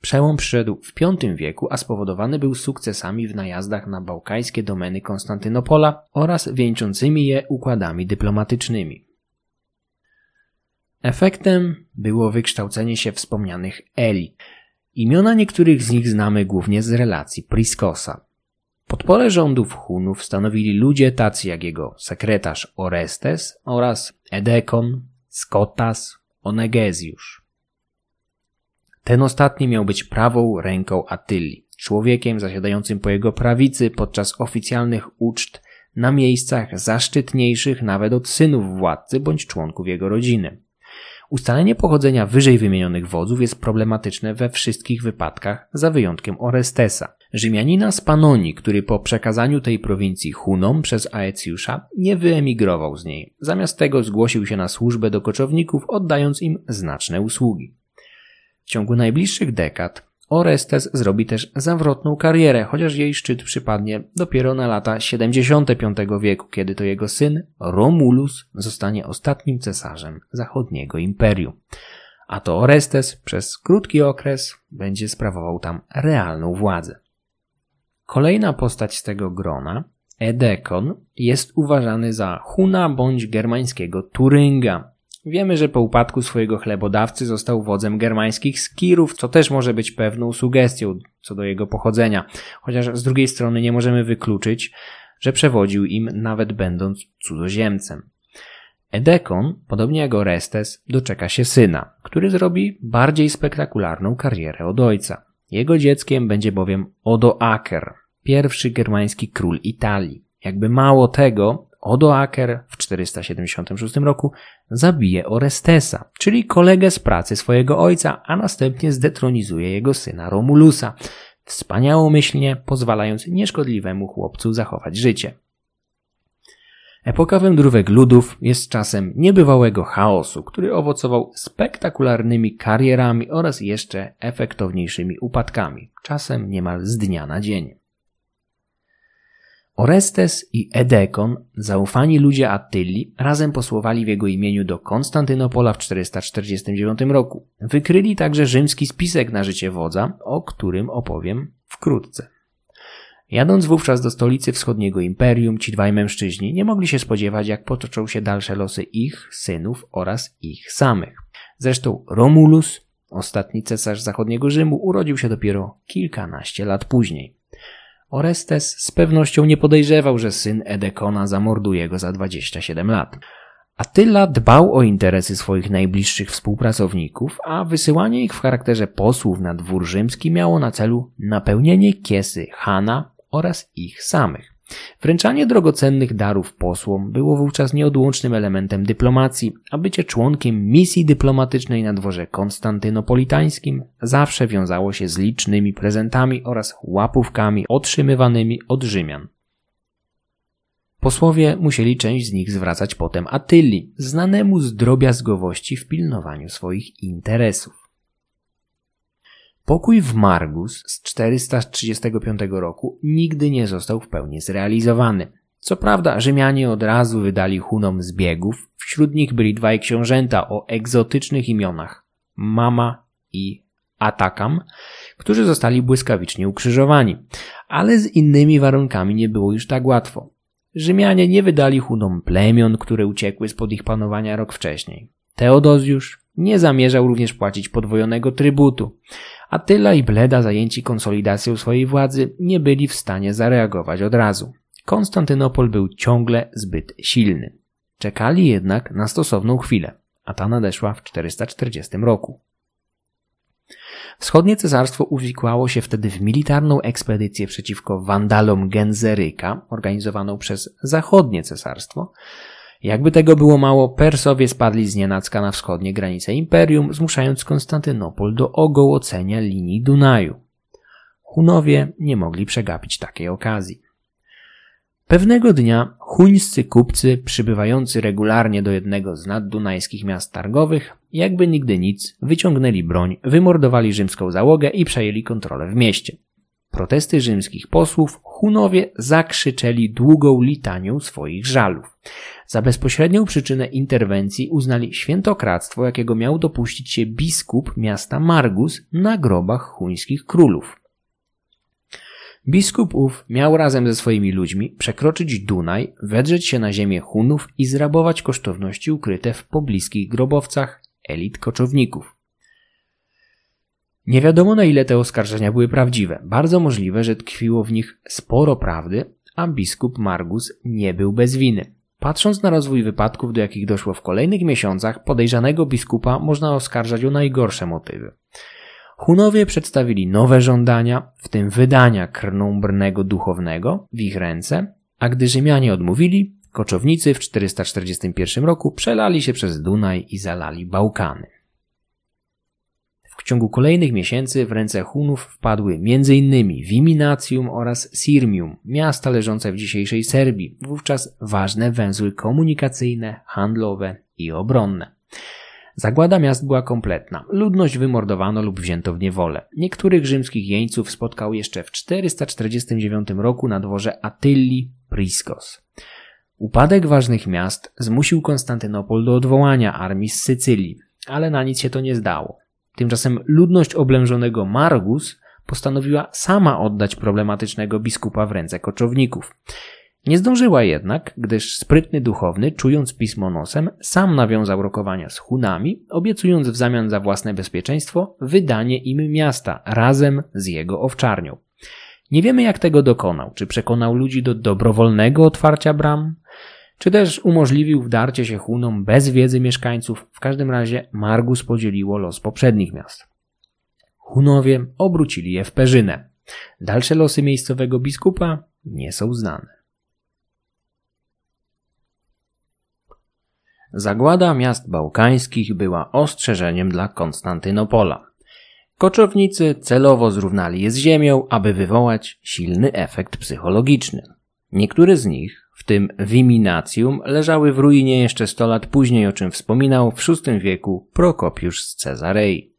Przełom przyszedł w V wieku, a spowodowany był sukcesami w najazdach na bałkańskie domeny Konstantynopola oraz wieńczącymi je układami dyplomatycznymi. Efektem było wykształcenie się wspomnianych Eli. Imiona niektórych z nich znamy głównie z relacji Priskosa. Podporę rządów Hunów stanowili ludzie tacy jak jego sekretarz Orestes oraz Edekon, Skotas, Onegezjusz. Ten ostatni miał być prawą ręką Attyli, człowiekiem zasiadającym po jego prawicy podczas oficjalnych uczt na miejscach zaszczytniejszych nawet od synów władcy bądź członków jego rodziny. Ustalenie pochodzenia wyżej wymienionych wodzów jest problematyczne we wszystkich wypadkach, za wyjątkiem Orestesa. Rzymianina z Panonii, który po przekazaniu tej prowincji Hunom przez Aecjusza nie wyemigrował z niej. Zamiast tego zgłosił się na służbę do koczowników, oddając im znaczne usługi. W ciągu najbliższych dekad Orestes zrobi też zawrotną karierę, chociaż jej szczyt przypadnie dopiero na lata 75 wieku, kiedy to jego syn Romulus zostanie ostatnim cesarzem zachodniego imperium. A to Orestes przez krótki okres będzie sprawował tam realną władzę. Kolejna postać z tego grona, Edekon, jest uważany za Huna bądź germańskiego Turynga, Wiemy, że po upadku swojego chlebodawcy został wodzem germańskich skirów, co też może być pewną sugestią co do jego pochodzenia, chociaż z drugiej strony nie możemy wykluczyć, że przewodził im nawet będąc cudzoziemcem. Edekon, podobnie jak Orestes, doczeka się syna, który zrobi bardziej spektakularną karierę od ojca. Jego dzieckiem będzie bowiem Odoaker, pierwszy germański król Italii. Jakby mało tego, Odoaker w 476 roku zabije Orestesa, czyli kolegę z pracy swojego ojca, a następnie zdetronizuje jego syna Romulusa, wspaniałomyślnie pozwalając nieszkodliwemu chłopcu zachować życie. Epoka wędrówek ludów jest czasem niebywałego chaosu, który owocował spektakularnymi karierami oraz jeszcze efektowniejszymi upadkami, czasem niemal z dnia na dzień. Orestes i Edekon, zaufani ludzie Attyli, razem posłowali w jego imieniu do Konstantynopola w 449 roku. Wykryli także rzymski spisek na życie wodza, o którym opowiem wkrótce. Jadąc wówczas do stolicy wschodniego imperium, ci dwaj mężczyźni nie mogli się spodziewać, jak potoczą się dalsze losy ich synów oraz ich samych. Zresztą Romulus, ostatni cesarz zachodniego Rzymu, urodził się dopiero kilkanaście lat później. Orestes z pewnością nie podejrzewał, że syn Edekona zamorduje go za 27 lat. Attila dbał o interesy swoich najbliższych współpracowników, a wysyłanie ich w charakterze posłów na dwór rzymski miało na celu napełnienie kiesy Hana oraz ich samych. Wręczanie drogocennych darów posłom było wówczas nieodłącznym elementem dyplomacji, a bycie członkiem misji dyplomatycznej na dworze konstantynopolitańskim zawsze wiązało się z licznymi prezentami oraz łapówkami otrzymywanymi od Rzymian. Posłowie musieli część z nich zwracać potem Attyli, znanemu z drobiazgowości w pilnowaniu swoich interesów. Pokój w Margus z 435 roku nigdy nie został w pełni zrealizowany. Co prawda, Rzymianie od razu wydali Hunom zbiegów, wśród nich byli dwaj książęta o egzotycznych imionach Mama i Atakam, którzy zostali błyskawicznie ukrzyżowani. Ale z innymi warunkami nie było już tak łatwo. Rzymianie nie wydali Hunom plemion, które uciekły spod ich panowania rok wcześniej. Teodozjusz nie zamierzał również płacić podwojonego trybutu. Attila i Bleda, zajęci konsolidacją swojej władzy, nie byli w stanie zareagować od razu. Konstantynopol był ciągle zbyt silny. Czekali jednak na stosowną chwilę, a ta nadeszła w 440 roku. Wschodnie cesarstwo uwikłało się wtedy w militarną ekspedycję przeciwko Wandalom Genzeryka, organizowaną przez zachodnie cesarstwo. Jakby tego było mało, Persowie spadli z nienacka na wschodnie granice imperium, zmuszając Konstantynopol do ogołocenia linii Dunaju. Hunowie nie mogli przegapić takiej okazji. Pewnego dnia chuńscy kupcy przybywający regularnie do jednego z naddunajskich miast targowych, jakby nigdy nic, wyciągnęli broń, wymordowali rzymską załogę i przejęli kontrolę w mieście. Protesty rzymskich posłów Hunowie zakrzyczeli długą litanią swoich żalów. Za bezpośrednią przyczynę interwencji uznali świętokradztwo, jakiego miał dopuścić się biskup miasta Margus na grobach chuńskich królów. Biskup ów miał razem ze swoimi ludźmi przekroczyć Dunaj, wedrzeć się na ziemię Hunów i zrabować kosztowności ukryte w pobliskich grobowcach elit koczowników. Nie wiadomo na ile te oskarżenia były prawdziwe. Bardzo możliwe, że tkwiło w nich sporo prawdy, a biskup Margus nie był bez winy. Patrząc na rozwój wypadków, do jakich doszło w kolejnych miesiącach, podejrzanego biskupa można oskarżać o najgorsze motywy. Hunowie przedstawili nowe żądania, w tym wydania krnąbrnego duchownego w ich ręce, a gdy Rzymianie odmówili, koczownicy w 441 roku przelali się przez Dunaj i zalali Bałkany. W ciągu kolejnych miesięcy w ręce Hunów wpadły m.in. Viminacium oraz Sirmium, miasta leżące w dzisiejszej Serbii, wówczas ważne węzły komunikacyjne, handlowe i obronne. Zagłada miast była kompletna. Ludność wymordowano lub wzięto w niewolę. Niektórych rzymskich jeńców spotkał jeszcze w 449 roku na dworze Attylli Priskos. Upadek ważnych miast zmusił Konstantynopol do odwołania armii z Sycylii, ale na nic się to nie zdało. Tymczasem ludność oblężonego Margus postanowiła sama oddać problematycznego biskupa w ręce koczowników. Nie zdążyła jednak, gdyż sprytny duchowny, czując pismo nosem, sam nawiązał rokowania z Hunami, obiecując w zamian za własne bezpieczeństwo wydanie im miasta razem z jego owczarnią. Nie wiemy jak tego dokonał, czy przekonał ludzi do dobrowolnego otwarcia bram, czy też umożliwił wdarcie się Hunom bez wiedzy mieszkańców. W każdym razie Margus podzieliło los poprzednich miast. Hunowie obrócili je w perzynę. Dalsze losy miejscowego biskupa nie są znane. Zagłada miast bałkańskich była ostrzeżeniem dla Konstantynopola. Koczownicy celowo zrównali je z ziemią, aby wywołać silny efekt psychologiczny. Niektóre z nich, w tym Viminacium, leżały w ruinie jeszcze sto lat później, o czym wspominał w VI wieku Prokopiusz z Cezarei.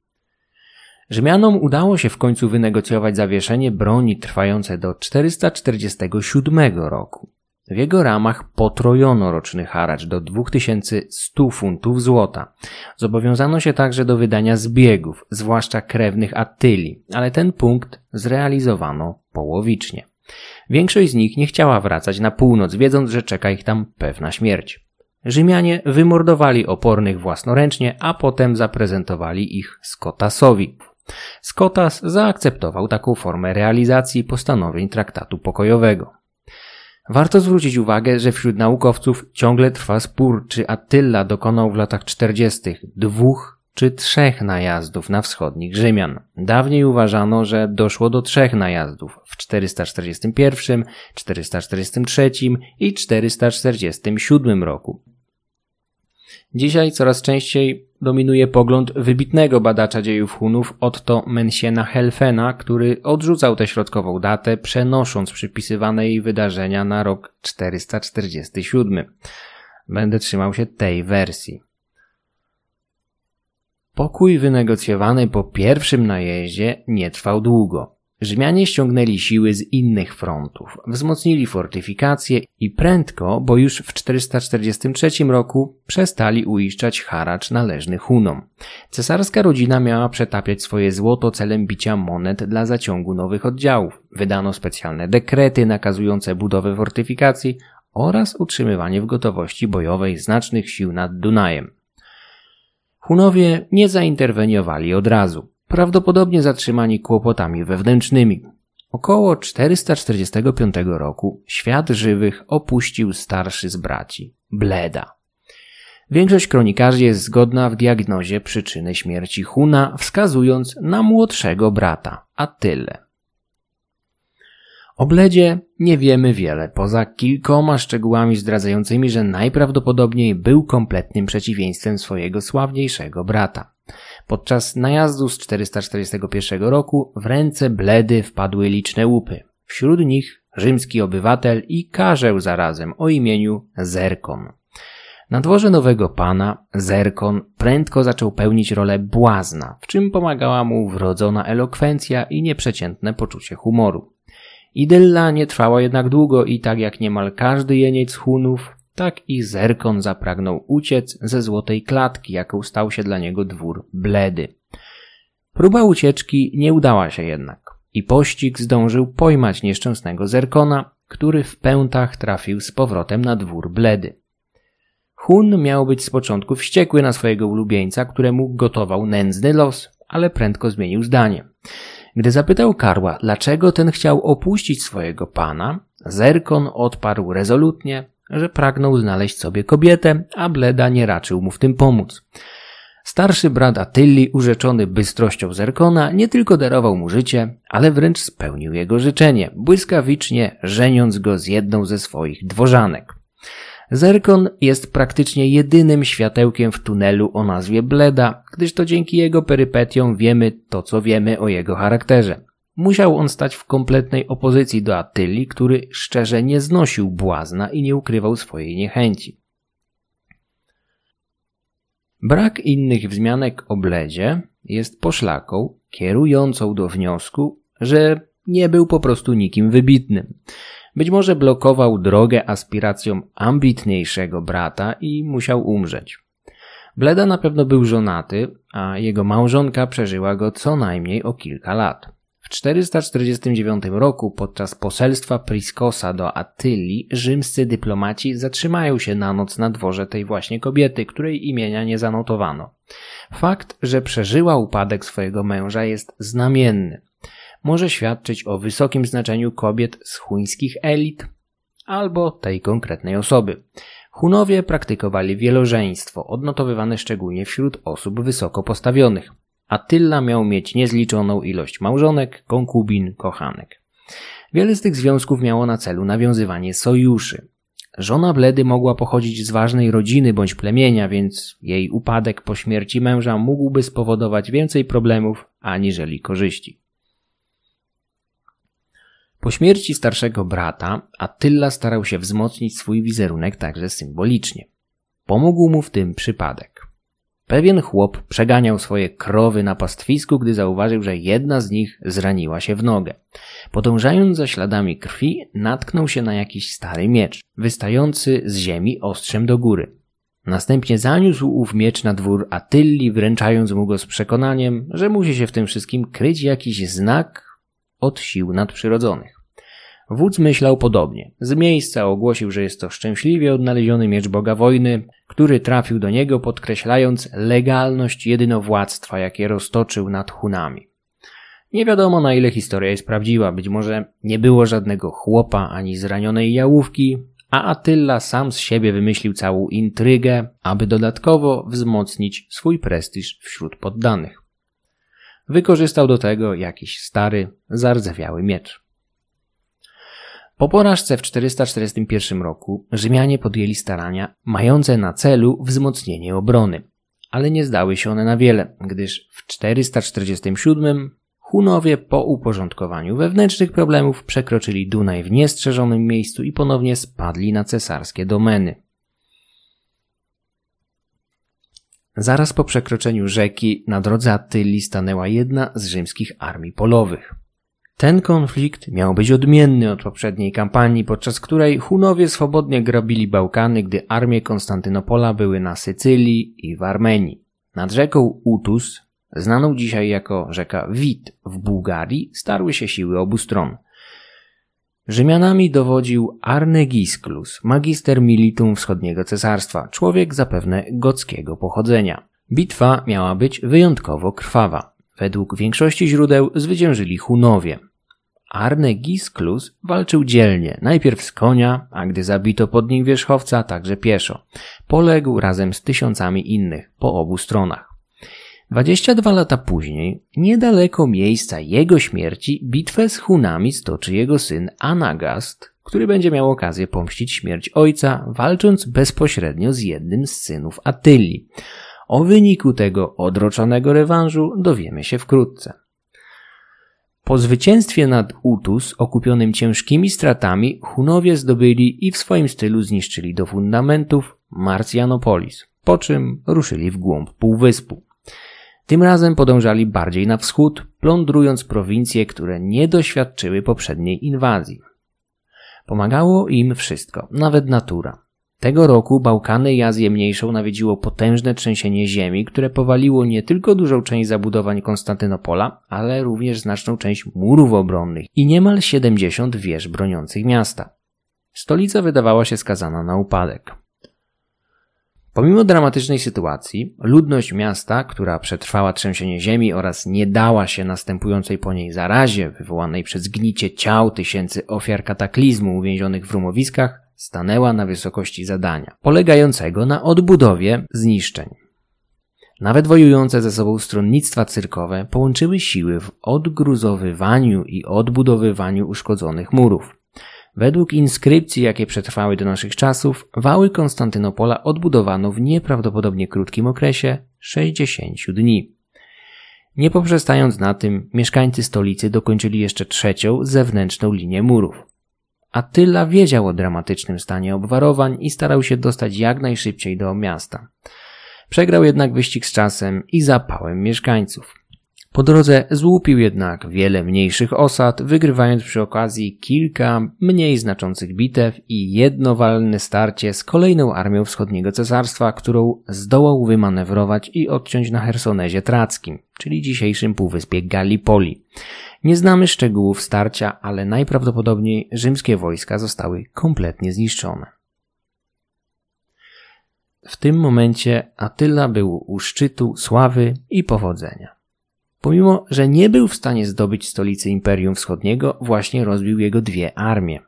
Rzymianom udało się w końcu wynegocjować zawieszenie broni trwające do 447 roku. W jego ramach potrojono roczny haracz do 2100 funtów złota. Zobowiązano się także do wydania zbiegów, zwłaszcza krewnych Attyli, ale ten punkt zrealizowano połowicznie. Większość z nich nie chciała wracać na północ, wiedząc, że czeka ich tam pewna śmierć. Rzymianie wymordowali opornych własnoręcznie, a potem zaprezentowali ich Skotasowi. Skotas zaakceptował taką formę realizacji postanowień traktatu pokojowego. Warto zwrócić uwagę, że wśród naukowców ciągle trwa spór, czy Attila dokonał w latach 40. dwóch czy trzech najazdów na wschodnich Rzymian. Dawniej uważano, że doszło do trzech najazdów w 441, 443 i 447 roku. Dzisiaj coraz częściej dominuje pogląd wybitnego badacza dziejów Hunów Otto Mensiena Helfena, który odrzucał tę środkową datę, przenosząc przypisywane jej wydarzenia na rok 447. Będę trzymał się tej wersji. Pokój wynegocjowany po pierwszym najeździe nie trwał długo. Rzymianie ściągnęli siły z innych frontów, wzmocnili fortyfikacje i prędko, bo już w 443 roku przestali uiszczać haracz należny Hunom. Cesarska rodzina miała przetapiać swoje złoto celem bicia monet dla zaciągu nowych oddziałów. Wydano specjalne dekrety nakazujące budowę fortyfikacji oraz utrzymywanie w gotowości bojowej znacznych sił nad Dunajem. Hunowie nie zainterweniowali od razu prawdopodobnie zatrzymani kłopotami wewnętrznymi. Około 445 roku świat żywych opuścił starszy z braci, Bleda. Większość kronikarzy jest zgodna w diagnozie przyczyny śmierci Huna, wskazując na młodszego brata, Attylę. O Bledzie nie wiemy wiele, poza kilkoma szczegółami zdradzającymi, że najprawdopodobniej był kompletnym przeciwieństwem swojego sławniejszego brata. Podczas najazdu z 441 roku w ręce Bledy wpadły liczne łupy. Wśród nich rzymski obywatel i karzeł zarazem o imieniu Zerkon. Na dworze nowego pana Zerkon prędko zaczął pełnić rolę błazna, w czym pomagała mu wrodzona elokwencja i nieprzeciętne poczucie humoru. Idylla nie trwała jednak długo i tak jak niemal każdy jeniec Hunów, tak i Zerkon zapragnął uciec ze złotej klatki, jaką stał się dla niego dwór bledy. Próba ucieczki nie udała się jednak i pościg zdążył pojmać nieszczęsnego Zerkona, który w pętach trafił z powrotem na dwór bledy. Hun miał być z początku wściekły na swojego ulubieńca, któremu gotował nędzny los, ale prędko zmienił zdanie. Gdy zapytał Karła, dlaczego ten chciał opuścić swojego pana, Zerkon odparł rezolutnie, że pragnął znaleźć sobie kobietę, a Bleda nie raczył mu w tym pomóc. Starszy brat Atylli, urzeczony bystrością Zerkona, nie tylko darował mu życie, ale wręcz spełnił jego życzenie, błyskawicznie żeniąc go z jedną ze swoich dworzanek. Zerkon jest praktycznie jedynym światełkiem w tunelu o nazwie Bleda, gdyż to dzięki jego perypetiom wiemy to, co wiemy o jego charakterze. Musiał on stać w kompletnej opozycji do Attyli, który szczerze nie znosił błazna i nie ukrywał swojej niechęci. Brak innych wzmianek o Bledzie jest poszlaką kierującą do wniosku, że nie był po prostu nikim wybitnym. Być może blokował drogę aspiracjom ambitniejszego brata i musiał umrzeć. Bleda na pewno był żonaty, a jego małżonka przeżyła go co najmniej o kilka lat. W 449 roku podczas poselstwa Priskosa do Attyli rzymscy dyplomaci zatrzymają się na noc na dworze tej właśnie kobiety, której imienia nie zanotowano. Fakt, że przeżyła upadek swojego męża jest znamienny. Może świadczyć o wysokim znaczeniu kobiet z chuńskich elit albo tej konkretnej osoby. Hunowie praktykowali wielożeństwo, odnotowywane szczególnie wśród osób wysoko postawionych. Attila miał mieć niezliczoną ilość małżonek, konkubin, kochanek. Wiele z tych związków miało na celu nawiązywanie sojuszy. Żona Bledy mogła pochodzić z ważnej rodziny bądź plemienia, więc jej upadek po śmierci męża mógłby spowodować więcej problemów aniżeli korzyści. Po śmierci starszego brata Attila starał się wzmocnić swój wizerunek także symbolicznie. Pomógł mu w tym przypadek. Pewien chłop przeganiał swoje krowy na pastwisku, gdy zauważył, że jedna z nich zraniła się w nogę. Podążając za śladami krwi, natknął się na jakiś stary miecz, wystający z ziemi ostrzem do góry. Następnie zaniósł ów miecz na dwór Atylli, wręczając mu go z przekonaniem, że musi się w tym wszystkim kryć jakiś znak od sił nadprzyrodzonych. Wódz myślał podobnie. Z miejsca ogłosił, że jest to szczęśliwie odnaleziony miecz Boga Wojny, który trafił do niego podkreślając legalność jedynowładztwa, jakie roztoczył nad Hunami. Nie wiadomo na ile historia jest prawdziwa, być może nie było żadnego chłopa ani zranionej jałówki, a Attila sam z siebie wymyślił całą intrygę, aby dodatkowo wzmocnić swój prestiż wśród poddanych. Wykorzystał do tego jakiś stary, zardzewiały miecz. Po porażce w 441 roku Rzymianie podjęli starania mające na celu wzmocnienie obrony, ale nie zdały się one na wiele, gdyż w 447 Hunowie po uporządkowaniu wewnętrznych problemów przekroczyli Dunaj w niestrzeżonym miejscu i ponownie spadli na cesarskie domeny. Zaraz po przekroczeniu rzeki na drodze Attyli stanęła jedna z rzymskich armii polowych. Ten konflikt miał być odmienny od poprzedniej kampanii, podczas której Hunowie swobodnie grabili Bałkany, gdy armie Konstantynopola były na Sycylii i w Armenii. Nad rzeką Utus, znaną dzisiaj jako rzeka Wit w Bułgarii, starły się siły obu stron. Rzymianami dowodził Arnegisklus, magister militum wschodniego cesarstwa, człowiek zapewne gockiego pochodzenia. Bitwa miała być wyjątkowo krwawa. Według większości źródeł zwyciężyli Hunowie. Arne Gisklus walczył dzielnie, najpierw z konia, a gdy zabito pod nim wierzchowca, także pieszo. Poległ razem z tysiącami innych po obu stronach. 22 lata później, niedaleko miejsca jego śmierci, bitwę z Hunami stoczy jego syn Anagast, który będzie miał okazję pomścić śmierć ojca, walcząc bezpośrednio z jednym z synów Attylii. O wyniku tego odroczonego rewanżu dowiemy się wkrótce. Po zwycięstwie nad Utus, okupionym ciężkimi stratami, Hunowie zdobyli i w swoim stylu zniszczyli do fundamentów Marcjanopolis, po czym ruszyli w głąb półwyspu. Tym razem podążali bardziej na wschód, plądrując prowincje, które nie doświadczyły poprzedniej inwazji. Pomagało im wszystko, nawet natura. Tego roku Bałkany i Azję Mniejszą nawiedziło potężne trzęsienie ziemi, które powaliło nie tylko dużą część zabudowań Konstantynopola, ale również znaczną część murów obronnych i niemal 70 wież broniących miasta. Stolica wydawała się skazana na upadek. Pomimo dramatycznej sytuacji, ludność miasta, która przetrwała trzęsienie ziemi oraz nie dała się następującej po niej zarazie wywołanej przez gnicie ciał tysięcy ofiar kataklizmu uwięzionych w rumowiskach, stanęła na wysokości zadania, polegającego na odbudowie zniszczeń. Nawet wojujące ze sobą stronnictwa cyrkowe połączyły siły w odgruzowywaniu i odbudowywaniu uszkodzonych murów. Według inskrypcji, jakie przetrwały do naszych czasów, wały Konstantynopola odbudowano w nieprawdopodobnie krótkim okresie 60 dni. Nie poprzestając na tym, mieszkańcy stolicy dokończyli jeszcze trzecią zewnętrzną linię murów. Attila wiedział o dramatycznym stanie obwarowań i starał się dostać jak najszybciej do miasta. Przegrał jednak wyścig z czasem i zapałem mieszkańców. Po drodze złupił jednak wiele mniejszych osad, wygrywając przy okazji kilka mniej znaczących bitew i jednowalne starcie z kolejną armią wschodniego cesarstwa, którą zdołał wymanewrować i odciąć na Hersonezie Trackim, czyli dzisiejszym półwyspie Gallipoli. Nie znamy szczegółów starcia, ale najprawdopodobniej rzymskie wojska zostały kompletnie zniszczone. W tym momencie Attila był u szczytu sławy i powodzenia. Pomimo, że nie był w stanie zdobyć stolicy Imperium Wschodniego, właśnie rozbił jego dwie armie.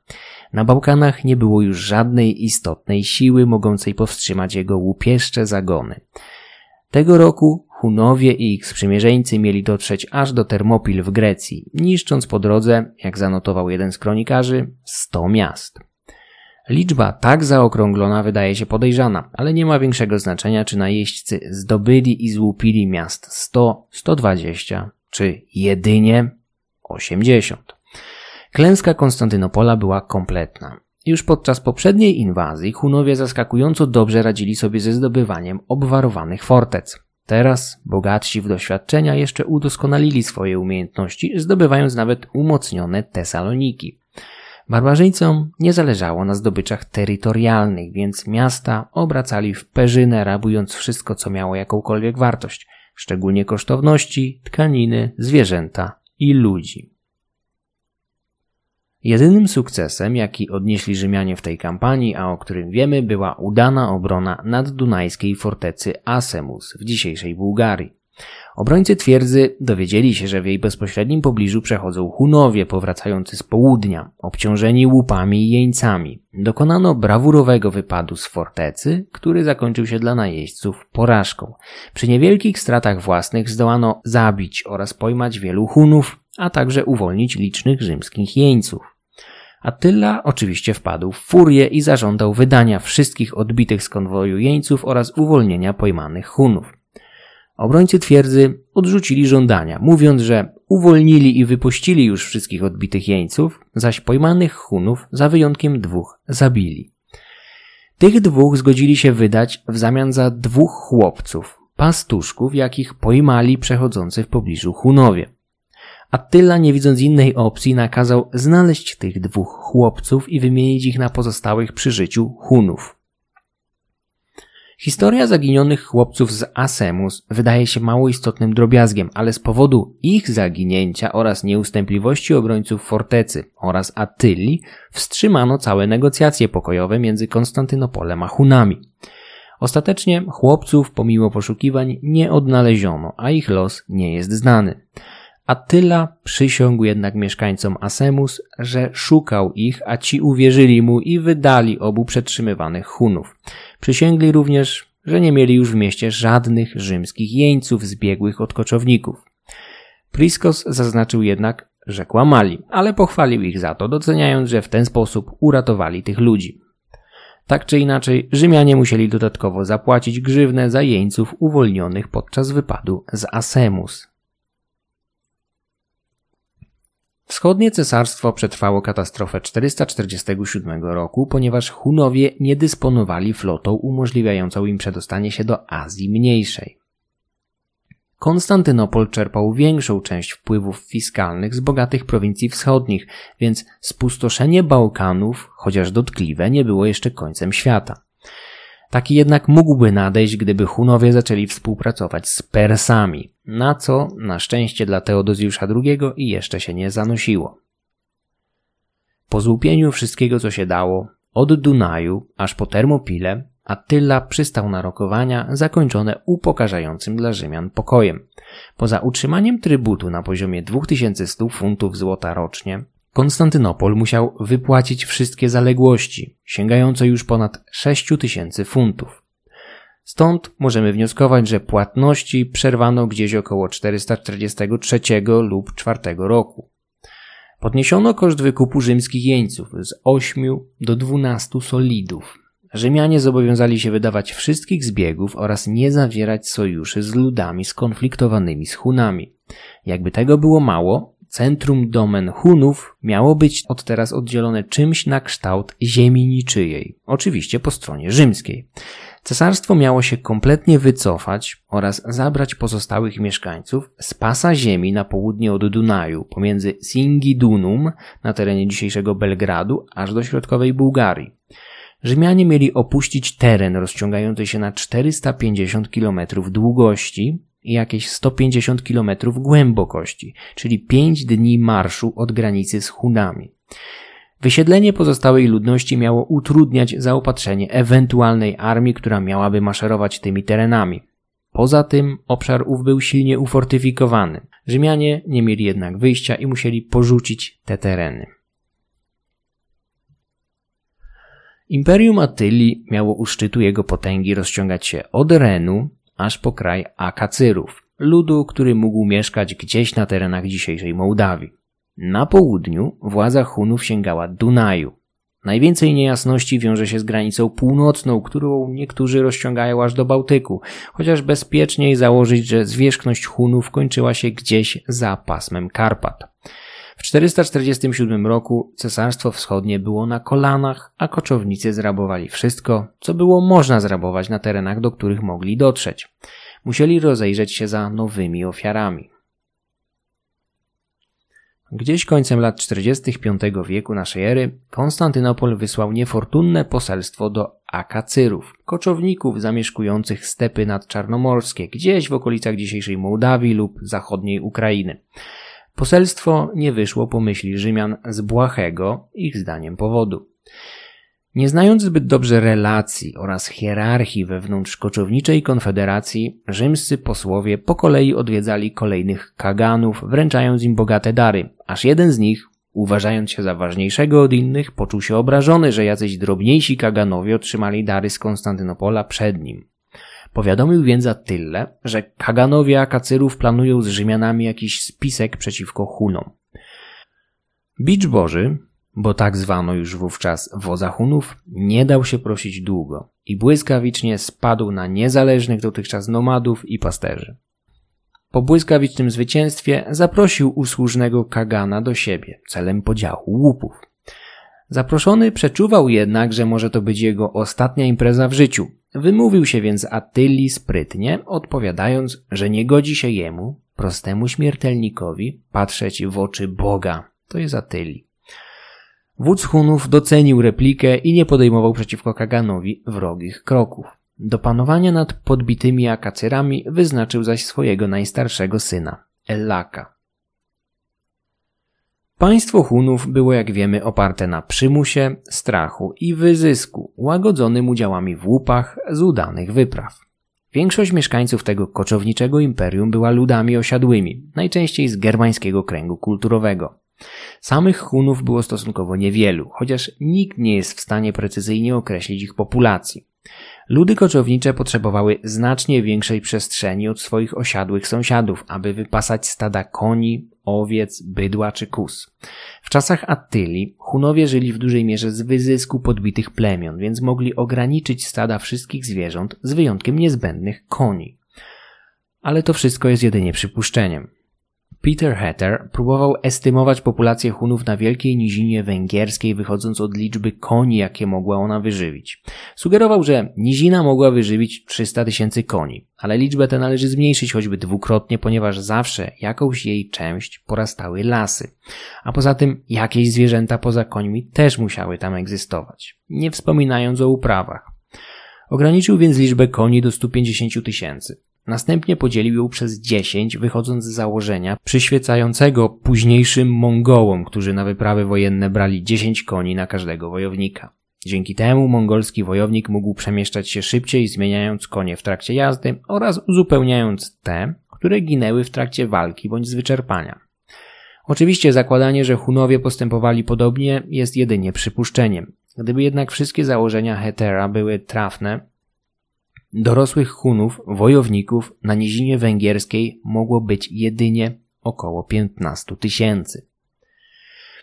Na Bałkanach nie było już żadnej istotnej siły mogącej powstrzymać jego łupieszcze zagony. Tego roku Hunowie i ich sprzymierzeńcy mieli dotrzeć aż do Termopil w Grecji, niszcząc po drodze, jak zanotował jeden z kronikarzy, 100 miast. Liczba tak zaokrąglona wydaje się podejrzana, ale nie ma większego znaczenia, czy najeźdźcy zdobyli i złupili miast 100, 120 czy jedynie 80. Klęska Konstantynopola była kompletna. Już podczas poprzedniej inwazji Hunowie zaskakująco dobrze radzili sobie ze zdobywaniem obwarowanych fortec. Teraz bogatsi w doświadczenia jeszcze udoskonalili swoje umiejętności, zdobywając nawet umocnione Tesaloniki. Barbarzyńcom nie zależało na zdobyczach terytorialnych, więc miasta obracali w perzynę, rabując wszystko, co miało jakąkolwiek wartość, szczególnie kosztowności, tkaniny, zwierzęta i ludzi. Jedynym sukcesem, jaki odnieśli Rzymianie w tej kampanii, a o którym wiemy, była udana obrona naddunajskiej fortecy Asemus w dzisiejszej Bułgarii. Obrońcy twierdzy dowiedzieli się, że w jej bezpośrednim pobliżu przechodzą Hunowie powracający z południa, obciążeni łupami i jeńcami. Dokonano brawurowego wypadu z fortecy, który zakończył się dla najeźdźców porażką. Przy niewielkich stratach własnych zdołano zabić oraz pojmać wielu Hunów, a także uwolnić licznych rzymskich jeńców. Attila oczywiście wpadł w furię i zażądał wydania wszystkich odbitych z konwoju jeńców oraz uwolnienia pojmanych Hunów. Obrońcy twierdzy odrzucili żądania, mówiąc, że uwolnili i wypuścili już wszystkich odbitych jeńców, zaś pojmanych Hunów za wyjątkiem dwóch zabili. Tych dwóch zgodzili się wydać w zamian za dwóch chłopców, pastuszków, jakich pojmali przechodzący w pobliżu Hunowie. Attila, nie widząc innej opcji, nakazał znaleźć tych dwóch chłopców i wymienić ich na pozostałych przy życiu Hunów. Historia zaginionych chłopców z Asemus wydaje się mało istotnym drobiazgiem, ale z powodu ich zaginięcia oraz nieustępliwości obrońców fortecy oraz Attyli wstrzymano całe negocjacje pokojowe między Konstantynopolem a Hunami. Ostatecznie chłopców pomimo poszukiwań nie odnaleziono, a ich los nie jest znany. Attila przysiągł jednak mieszkańcom Asemus, że szukał ich, a ci uwierzyli mu i wydali obu przetrzymywanych Hunów. Przysięgli również, że nie mieli już w mieście żadnych rzymskich jeńców zbiegłych od koczowników. Priskos zaznaczył jednak, że kłamali, ale pochwalił ich za to, doceniając, że w ten sposób uratowali tych ludzi. Tak czy inaczej, Rzymianie musieli dodatkowo zapłacić grzywnę za jeńców uwolnionych podczas wypadu z Asemus. Wschodnie cesarstwo przetrwało katastrofę 447 roku, ponieważ Hunowie nie dysponowali flotą umożliwiającą im przedostanie się do Azji Mniejszej. Konstantynopol czerpał większą część wpływów fiskalnych z bogatych prowincji wschodnich, więc spustoszenie Bałkanów, chociaż dotkliwe, nie było jeszcze końcem świata. Taki jednak mógłby nadejść, gdyby Hunowie zaczęli współpracować z Persami, na co na szczęście dla Teodozjusza II i jeszcze się nie zanosiło. Po złupieniu wszystkiego, co się dało, od Dunaju aż po Termopile, Attila przystał na rokowania zakończone upokarzającym dla Rzymian pokojem. Poza utrzymaniem trybutu na poziomie 2100 funtów złota rocznie, Konstantynopol musiał wypłacić wszystkie zaległości, sięgające już ponad 6000 funtów. Stąd możemy wnioskować, że płatności przerwano gdzieś około 443 lub 4 roku. Podniesiono koszt wykupu rzymskich jeńców z 8 do 12 solidów. Rzymianie zobowiązali się wydawać wszystkich zbiegów oraz nie zawierać sojuszy z ludami skonfliktowanymi z Hunami. Jakby tego było mało, centrum domen Hunów miało być od teraz oddzielone czymś na kształt ziemi niczyjej, oczywiście po stronie rzymskiej. Cesarstwo miało się kompletnie wycofać oraz zabrać pozostałych mieszkańców z pasa ziemi na południe od Dunaju, pomiędzy Singidunum na terenie dzisiejszego Belgradu, aż do środkowej Bułgarii. Rzymianie mieli opuścić teren rozciągający się na 450 km długości jakieś 150 km głębokości, czyli 5 dni marszu od granicy z Hunami. Wysiedlenie pozostałej ludności miało utrudniać zaopatrzenie ewentualnej armii, która miałaby maszerować tymi terenami. Poza tym obszar ów był silnie ufortyfikowany. Rzymianie nie mieli jednak wyjścia i musieli porzucić te tereny. Imperium Attyli miało u szczytu jego potęgi rozciągać się od Renu aż po kraj Akacyrów, ludu, który mógł mieszkać gdzieś na terenach dzisiejszej Mołdawii. Na południu władza Hunów sięgała Dunaju. Najwięcej niejasności wiąże się z granicą północną, którą niektórzy rozciągają aż do Bałtyku, chociaż bezpieczniej założyć, że zwierzchność Hunów kończyła się gdzieś za pasmem Karpat. W 447 roku Cesarstwo Wschodnie było na kolanach, a koczownicy zrabowali wszystko, co było można zrabować na terenach, do których mogli dotrzeć. Musieli rozejrzeć się za nowymi ofiarami. Gdzieś końcem lat 45 wieku naszej ery Konstantynopol wysłał niefortunne poselstwo do Akacyrów, koczowników zamieszkujących stepy nadczarnomorskie, gdzieś w okolicach dzisiejszej Mołdawii lub zachodniej Ukrainy. Poselstwo nie wyszło po myśli Rzymian z błahego, ich zdaniem, powodu. Nie znając zbyt dobrze relacji oraz hierarchii wewnątrz koczowniczej konfederacji, rzymscy posłowie po kolei odwiedzali kolejnych kaganów, wręczając im bogate dary, aż jeden z nich, uważając się za ważniejszego od innych, poczuł się obrażony, że jacyś drobniejsi kaganowie otrzymali dary z Konstantynopola przed nim. Powiadomił więc Attyle, że Kaganowie Akacyrów planują z Rzymianami jakiś spisek przeciwko Hunom. Bicz Boży, bo tak zwano już wówczas wodza Hunów, nie dał się prosić długo i błyskawicznie spadł na niezależnych dotychczas nomadów i pasterzy. Po błyskawicznym zwycięstwie zaprosił usłużnego Kagana do siebie celem podziału łupów. Zaproszony przeczuwał jednak, że może to być jego ostatnia impreza w życiu Wymówił się więc Attyli sprytnie, odpowiadając, że nie godzi się jemu, prostemu śmiertelnikowi patrzeć w oczy Boga. To jest Atyli. Wódz Hunów docenił replikę i nie podejmował przeciwko Kaganowi wrogich kroków. Do panowania nad podbitymi akacyrami wyznaczył zaś swojego najstarszego syna, Ellaka. Państwo Hunów było, jak wiemy, oparte na przymusie, strachu i wyzysku, łagodzonym udziałami w łupach z udanych wypraw. Większość mieszkańców tego koczowniczego imperium była ludami osiadłymi, najczęściej z germańskiego kręgu kulturowego. Samych Hunów było stosunkowo niewielu, chociaż nikt nie jest w stanie precyzyjnie określić ich populacji. Ludy koczownicze potrzebowały znacznie większej przestrzeni od swoich osiadłych sąsiadów, aby wypasać stada koni, owiec, bydła czy kus. W czasach Attylii Hunowie żyli w dużej mierze z wyzysku podbitych plemion, więc mogli ograniczyć stada wszystkich zwierząt z wyjątkiem niezbędnych koni. Ale to wszystko jest jedynie przypuszczeniem. Peter Hatter próbował estymować populację Hunów na wielkiej nizinie węgierskiej, wychodząc od liczby koni, jakie mogła ona wyżywić. Sugerował, że nizina mogła wyżywić 300 tysięcy koni, ale liczbę tę należy zmniejszyć choćby dwukrotnie, ponieważ zawsze jakąś jej część porastały lasy. A poza tym jakieś zwierzęta poza końmi też musiały tam egzystować, nie wspominając o uprawach. Ograniczył więc liczbę koni do 150 tysięcy. Następnie podzielił ją przez 10, wychodząc z założenia przyświecającego późniejszym Mongołom, którzy na wyprawy wojenne brali 10 koni na każdego wojownika. Dzięki temu mongolski wojownik mógł przemieszczać się szybciej, zmieniając konie w trakcie jazdy oraz uzupełniając te, które ginęły w trakcie walki bądź z wyczerpania. Oczywiście zakładanie, że Hunowie postępowali podobnie jest jedynie przypuszczeniem. Gdyby jednak wszystkie założenia Hetera były trafne, Dorosłych Hunów, wojowników na nizinie węgierskiej mogło być jedynie około 15 tysięcy.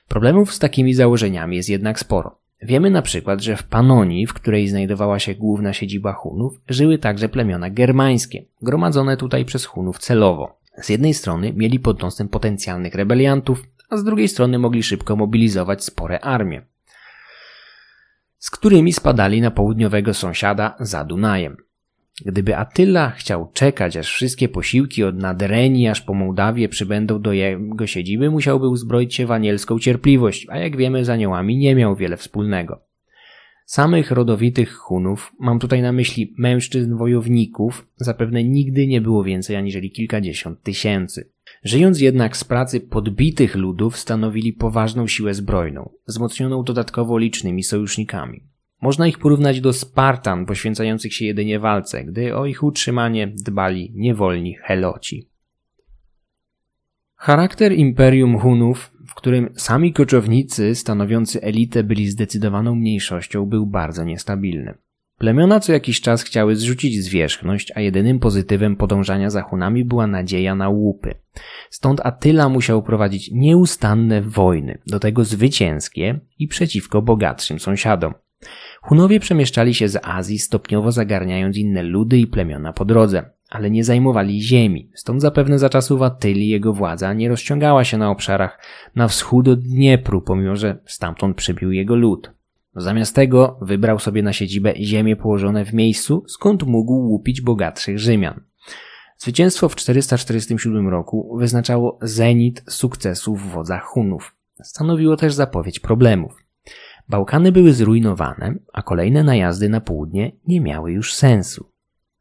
Problemów z takimi założeniami jest jednak sporo. Wiemy na przykład, że w Panonii, w której znajdowała się główna siedziba Hunów, żyły także plemiona germańskie, gromadzone tutaj przez Hunów celowo. Z jednej strony mieli pod nosem potencjalnych rebeliantów, a z drugiej strony mogli szybko mobilizować spore armie, z którymi spadali na południowego sąsiada za Dunajem. Gdyby Attila chciał czekać, aż wszystkie posiłki od Nadereni aż po Mołdawię przybędą do jego siedziby, musiałby uzbroić się w anielską cierpliwość, a jak wiemy z aniołami nie miał wiele wspólnego. Samych rodowitych Hunów, mam tutaj na myśli mężczyzn wojowników, zapewne nigdy nie było więcej aniżeli kilkadziesiąt tysięcy. Żyjąc jednak z pracy podbitych ludów, stanowili poważną siłę zbrojną, wzmocnioną dodatkowo licznymi sojusznikami. Można ich porównać do Spartan poświęcających się jedynie walce, gdy o ich utrzymanie dbali niewolni Heloci. Charakter Imperium Hunów, w którym sami koczownicy stanowiący elitę byli zdecydowaną mniejszością, był bardzo niestabilny. Plemiona co jakiś czas chciały zrzucić zwierzchność, a jedynym pozytywem podążania za Hunami była nadzieja na łupy. Stąd Attila musiał prowadzić nieustanne wojny, do tego zwycięskie i przeciwko bogatszym sąsiadom. Hunowie przemieszczali się z Azji, stopniowo zagarniając inne ludy i plemiona po drodze, ale nie zajmowali ziemi, stąd zapewne za czasów Attyli jego władza nie rozciągała się na obszarach na wschód od Dniepru, pomimo że stamtąd przybił jego lud. Zamiast tego wybrał sobie na siedzibę ziemie położone w miejscu, skąd mógł łupić bogatszych Rzymian. Zwycięstwo w 447 roku wyznaczało zenit sukcesów wodza Hunów. Stanowiło też zapowiedź problemów. Bałkany były zrujnowane, a kolejne najazdy na południe nie miały już sensu.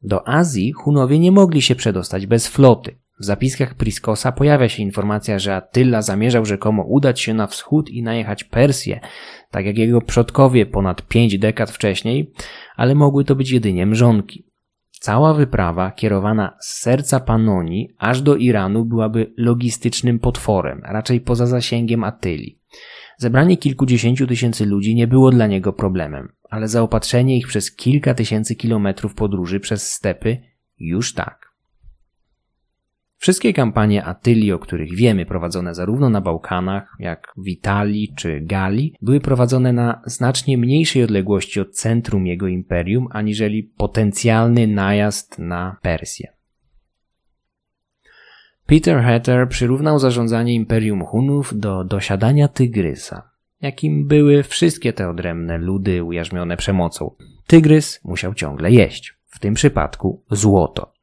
Do Azji Hunowie nie mogli się przedostać bez floty. W zapiskach Priskosa pojawia się informacja, że Attila zamierzał rzekomo udać się na wschód i najechać Persję, tak jak jego przodkowie ponad pięć dekad wcześniej, ale mogły to być jedynie mrzonki. Cała wyprawa kierowana z serca Panonii aż do Iranu byłaby logistycznym potworem, raczej poza zasięgiem Attyli. Zebranie kilkudziesięciu tysięcy ludzi nie było dla niego problemem, ale zaopatrzenie ich przez kilka tysięcy kilometrów podróży przez stepy już tak. Wszystkie kampanie Attylii, o których wiemy, prowadzone zarówno na Bałkanach, jak w Italii czy Galii, były prowadzone na znacznie mniejszej odległości od centrum jego imperium, aniżeli potencjalny najazd na Persję. Peter Hatter przyrównał zarządzanie Imperium Hunów do dosiadania tygrysa, jakim były wszystkie te odrębne ludy ujarzmione przemocą. Tygrys musiał ciągle jeść, w tym przypadku złoto.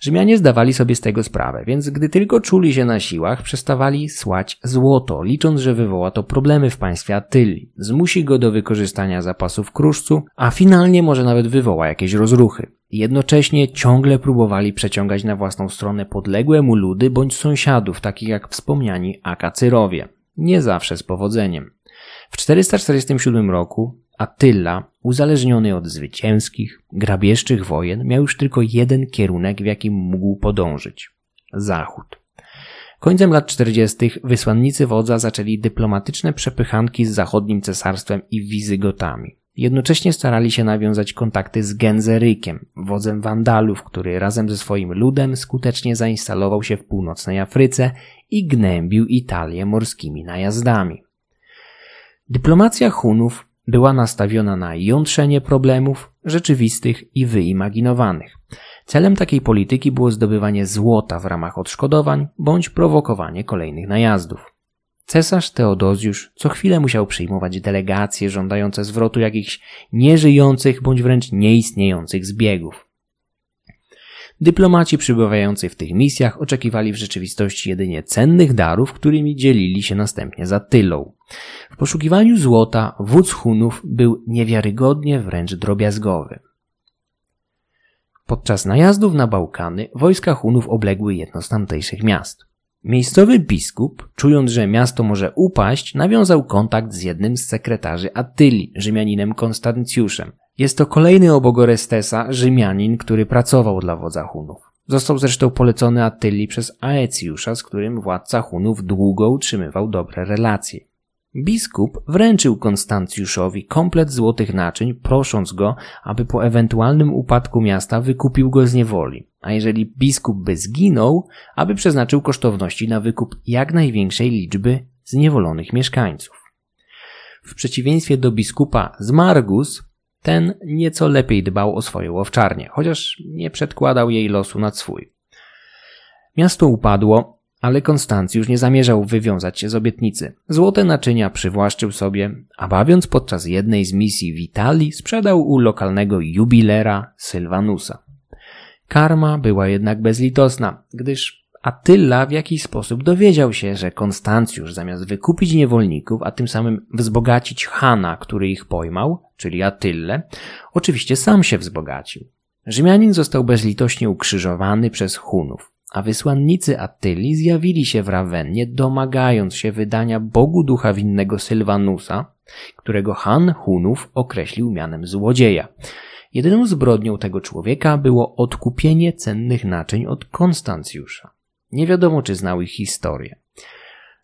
Rzymianie zdawali sobie z tego sprawę, więc gdy tylko czuli się na siłach, przestawali słać złoto, licząc, że wywoła to problemy w państwie Attylii, zmusi go do wykorzystania zapasów kruszcu, a finalnie może nawet wywoła jakieś rozruchy. Jednocześnie ciągle próbowali przeciągać na własną stronę podległe mu ludy bądź sąsiadów, takich jak wspomniani Akacyrowie. Nie zawsze z powodzeniem. W 447 roku Attila, uzależniony od zwycięskich, grabieżczych wojen, miał już tylko jeden kierunek, w jakim mógł podążyć zachód. Końcem lat 40. wysłannicy wodza zaczęli dyplomatyczne przepychanki z zachodnim cesarstwem i Wizygotami. Jednocześnie starali się nawiązać kontakty z Genzerykiem, wodzem Wandalów, który razem ze swoim ludem skutecznie zainstalował się w północnej Afryce i gnębił Italię morskimi najazdami. Dyplomacja Hunów była nastawiona na jątrzenie problemów rzeczywistych i wyimaginowanych. Celem takiej polityki było zdobywanie złota w ramach odszkodowań bądź prowokowanie kolejnych najazdów. Cesarz Teodozjusz co chwilę musiał przyjmować delegacje żądające zwrotu jakichś nieżyjących bądź wręcz nieistniejących zbiegów. Dyplomaci przybywający w tych misjach oczekiwali w rzeczywistości jedynie cennych darów, którymi dzielili się następnie za tylą. W poszukiwaniu złota wódz Hunów był niewiarygodnie wręcz drobiazgowy. Podczas najazdów na Bałkany wojska Hunów obległy jedno z tamtejszych miast. Miejscowy biskup, czując, że miasto może upaść, nawiązał kontakt z jednym z sekretarzy Attyli, Rzymianinem Konstancjuszem. Jest to kolejny obok Orestesa Rzymianin, który pracował dla wodza Hunów. Został zresztą polecony Attyli przez Aecjusza, z którym władca Hunów długo utrzymywał dobre relacje. Biskup wręczył Konstancjuszowi komplet złotych naczyń, prosząc go, aby po ewentualnym upadku miasta wykupił go z niewoli, a jeżeli biskup by zginął, aby przeznaczył kosztowności na wykup jak największej liczby zniewolonych mieszkańców. W przeciwieństwie do biskupa z Margus, ten nieco lepiej dbał o swoją owczarnię, chociaż nie przedkładał jej losu nad swój. Miasto upadło, ale Konstancjusz nie zamierzał wywiązać się z obietnicy. Złote naczynia przywłaszczył sobie, a bawiąc podczas jednej z misji w Italii sprzedał u lokalnego jubilera Sylwanusa. Karma była jednak bezlitosna, gdyż Attila w jakiś sposób dowiedział się, że Konstancjusz zamiast wykupić niewolników, a tym samym wzbogacić Hana, który ich pojmał, czyli Attylę, oczywiście sam się wzbogacił. Rzymianin został bezlitośnie ukrzyżowany przez Hunów a wysłannicy Attyli zjawili się w Rawennie, domagając się wydania Bogu ducha winnego Sylwanusa, którego Han Hunów określił mianem złodzieja. Jedyną zbrodnią tego człowieka było odkupienie cennych naczyń od Konstancjusza. Nie wiadomo, czy znał ich historię.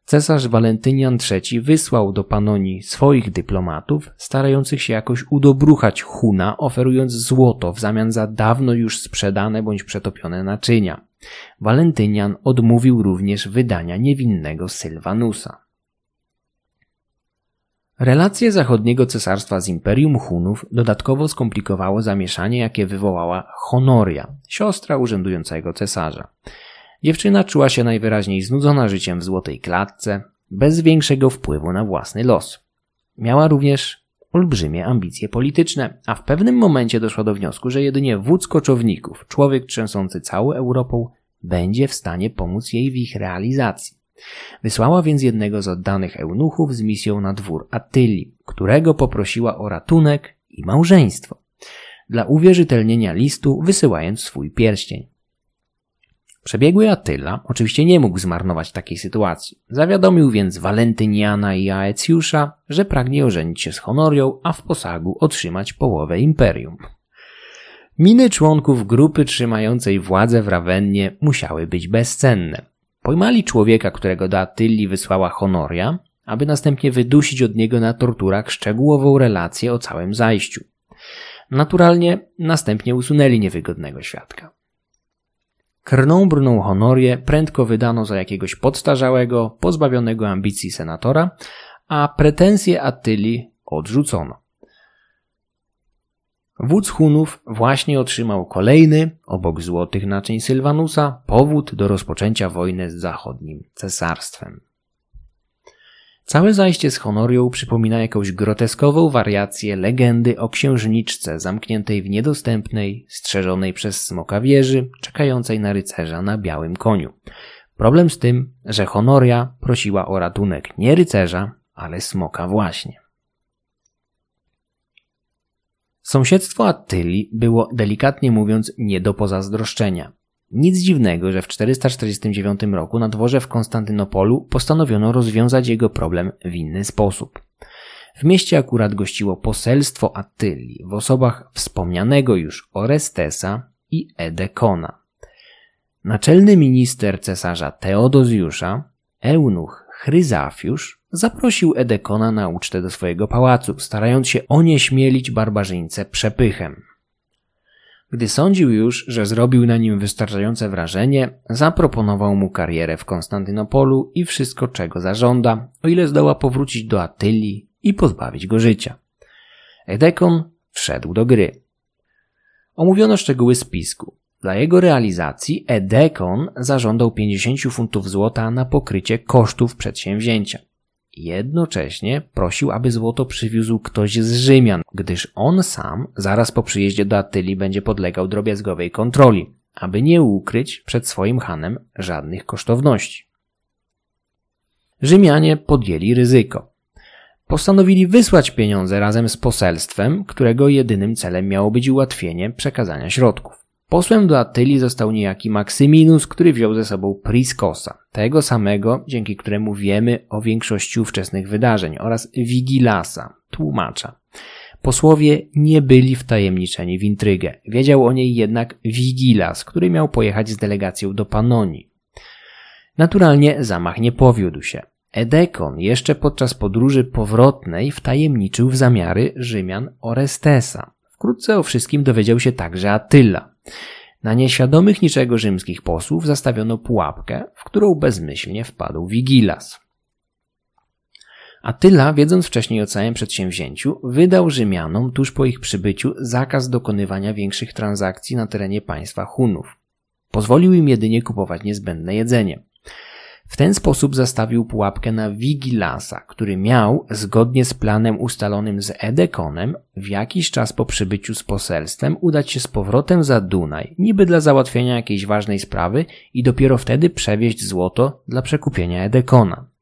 Cesarz Walentynian III wysłał do Panonii swoich dyplomatów, starających się jakoś udobruchać Huna, oferując złoto w zamian za dawno już sprzedane bądź przetopione naczynia. Walentynian odmówił również wydania niewinnego Sylwanusa. Relacje zachodniego cesarstwa z Imperium Hunów dodatkowo skomplikowało zamieszanie, jakie wywołała Honoria, siostra urzędującego cesarza. Dziewczyna czuła się najwyraźniej znudzona życiem w złotej klatce, bez większego wpływu na własny los. Miała również olbrzymie ambicje polityczne, a w pewnym momencie doszła do wniosku, że jedynie wódz koczowników, człowiek trzęsący całą Europą, będzie w stanie pomóc jej w ich realizacji. Wysłała więc jednego z oddanych eunuchów z misją na dwór Attyli, którego poprosiła o ratunek i małżeństwo. Dla uwierzytelnienia listu wysyłając swój pierścień. Przebiegły Attyla oczywiście nie mógł zmarnować takiej sytuacji. Zawiadomił więc Walentyniana i Aecjusza, że pragnie ożenić się z Honorią, a w posagu otrzymać połowę imperium. Miny członków grupy trzymającej władzę w Rawennie musiały być bezcenne. Pojmali człowieka, którego do Attyli wysłała Honoria, aby następnie wydusić od niego na torturach szczegółową relację o całym zajściu. Naturalnie następnie usunęli niewygodnego świadka. Krną brną honorię prędko wydano za jakiegoś podstarzałego, pozbawionego ambicji senatora, a pretensje Attyli odrzucono. Wódz Hunów właśnie otrzymał kolejny, obok złotych naczyń Sylwanusa, powód do rozpoczęcia wojny z zachodnim cesarstwem. Całe zajście z Honorią przypomina jakąś groteskową wariację legendy o księżniczce zamkniętej w niedostępnej, strzeżonej przez smoka wieży, czekającej na rycerza na białym koniu. Problem z tym, że Honoria prosiła o ratunek nie rycerza, ale smoka właśnie. Sąsiedztwo Attyli było delikatnie mówiąc nie do pozazdroszczenia. Nic dziwnego, że w 449 roku na dworze w Konstantynopolu postanowiono rozwiązać jego problem w inny sposób. W mieście akurat gościło poselstwo Attyli w osobach wspomnianego już Orestesa i Edekona. Naczelny minister cesarza Teodozjusza, eunuch Chryzafiusz, zaprosił Edekona na ucztę do swojego pałacu, starając się onieśmielić barbarzyńcę przepychem. Gdy sądził już, że zrobił na nim wystarczające wrażenie, zaproponował mu karierę w Konstantynopolu i wszystko, czego zażąda, o ile zdoła powrócić do Atylii i pozbawić go życia. Edekon wszedł do gry. Omówiono szczegóły spisku. Dla jego realizacji Edekon zażądał 50 funtów złota na pokrycie kosztów przedsięwzięcia. Jednocześnie prosił, aby złoto przywiózł ktoś z Rzymian, gdyż on sam zaraz po przyjeździe do Atylii będzie podlegał drobiazgowej kontroli, aby nie ukryć przed swoim hanem żadnych kosztowności. Rzymianie podjęli ryzyko. Postanowili wysłać pieniądze razem z poselstwem, którego jedynym celem miało być ułatwienie przekazania środków. Posłem do Atylii został niejaki Maksyminus, który wziął ze sobą Priskosa, tego samego, dzięki któremu wiemy o większości ówczesnych wydarzeń, oraz Vigilasa, tłumacza. Posłowie nie byli wtajemniczeni w intrygę. Wiedział o niej jednak Vigilas, który miał pojechać z delegacją do Panonii. Naturalnie zamach nie powiódł się. Edekon jeszcze podczas podróży powrotnej wtajemniczył w zamiary Rzymian Orestesa. Wkrótce o wszystkim dowiedział się także Attila. Na nieświadomych niczego rzymskich posłów zastawiono pułapkę, w którą bezmyślnie wpadł Vigilas. Attila, wiedząc wcześniej o całym przedsięwzięciu, wydał Rzymianom tuż po ich przybyciu zakaz dokonywania większych transakcji na terenie państwa Hunów. Pozwolił im jedynie kupować niezbędne jedzenie. W ten sposób zastawił pułapkę na Vigilasa, który miał, zgodnie z planem ustalonym z Edekonem, w jakiś czas po przybyciu z poselstwem udać się z powrotem za Dunaj, niby dla załatwienia jakiejś ważnej sprawy i dopiero wtedy przewieźć złoto dla przekupienia Edekona.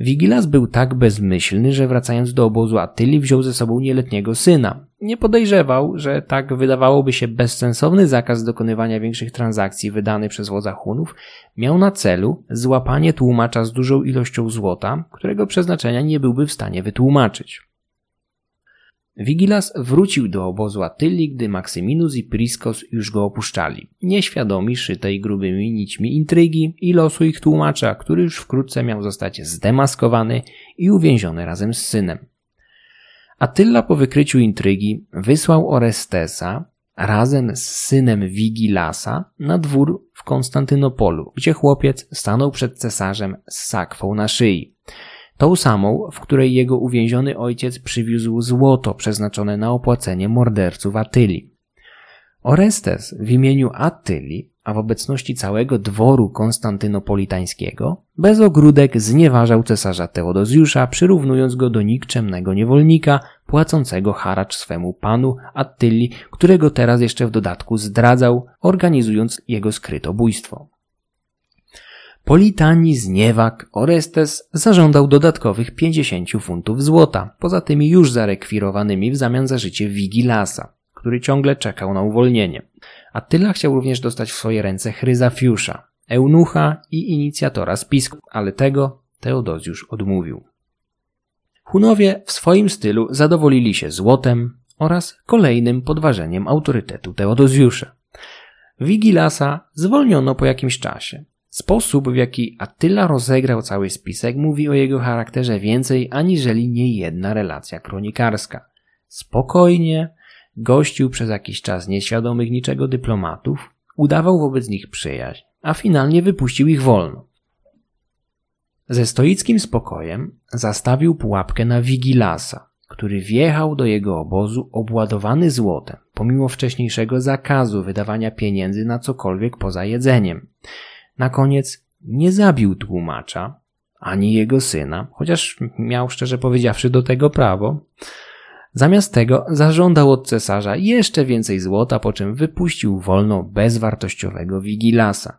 Wigilas był tak bezmyślny, że wracając do obozu Attyli wziął ze sobą nieletniego syna. Nie podejrzewał, że tak wydawałoby się bezsensowny zakaz dokonywania większych transakcji wydany przez wodza Hunów miał na celu złapanie tłumacza z dużą ilością złota, którego przeznaczenia nie byłby w stanie wytłumaczyć. Vigilas wrócił do obozu Attylii, gdy Maksyminus i Priskos już go opuszczali, nieświadomi szytej grubymi nićmi intrygi i losu ich tłumacza, który już wkrótce miał zostać zdemaskowany i uwięziony razem z synem. Attila po wykryciu intrygi wysłał Orestesa razem z synem Vigilasa na dwór w Konstantynopolu, gdzie chłopiec stanął przed cesarzem z sakwą na szyi. Tą samą, w której jego uwięziony ojciec przywiózł złoto przeznaczone na opłacenie morderców Attyli. Orestes w imieniu Attyli, a w obecności całego dworu konstantynopolitańskiego, bez ogródek znieważał cesarza Teodozjusza, przyrównując go do nikczemnego niewolnika, płacącego haracz swemu panu Attyli, którego teraz jeszcze w dodatku zdradzał, organizując jego skrytobójstwo. Po zniewag Orestes zażądał dodatkowych 50 funtów złota, poza tymi już zarekwirowanymi w zamian za życie Wigilasa, który ciągle czekał na uwolnienie. Attila chciał również dostać w swoje ręce Chryzafiusza, eunucha i inicjatora spisku, ale tego Teodozjusz odmówił. Hunowie w swoim stylu zadowolili się złotem oraz kolejnym podważeniem autorytetu Teodozjusza. Wigilasa zwolniono po jakimś czasie, Sposób, w jaki Attila rozegrał cały spisek, mówi o jego charakterze więcej aniżeli nie jedna relacja kronikarska. Spokojnie, gościł przez jakiś czas nieświadomych niczego dyplomatów, udawał wobec nich przyjaźń, a finalnie wypuścił ich wolno. Ze stoickim spokojem zastawił pułapkę na Wigilasa, który wjechał do jego obozu obładowany złotem, pomimo wcześniejszego zakazu wydawania pieniędzy na cokolwiek poza jedzeniem. Na koniec nie zabił tłumacza, ani jego syna, chociaż miał szczerze powiedziawszy do tego prawo. Zamiast tego zażądał od cesarza jeszcze więcej złota, po czym wypuścił wolno bezwartościowego Wigilasa.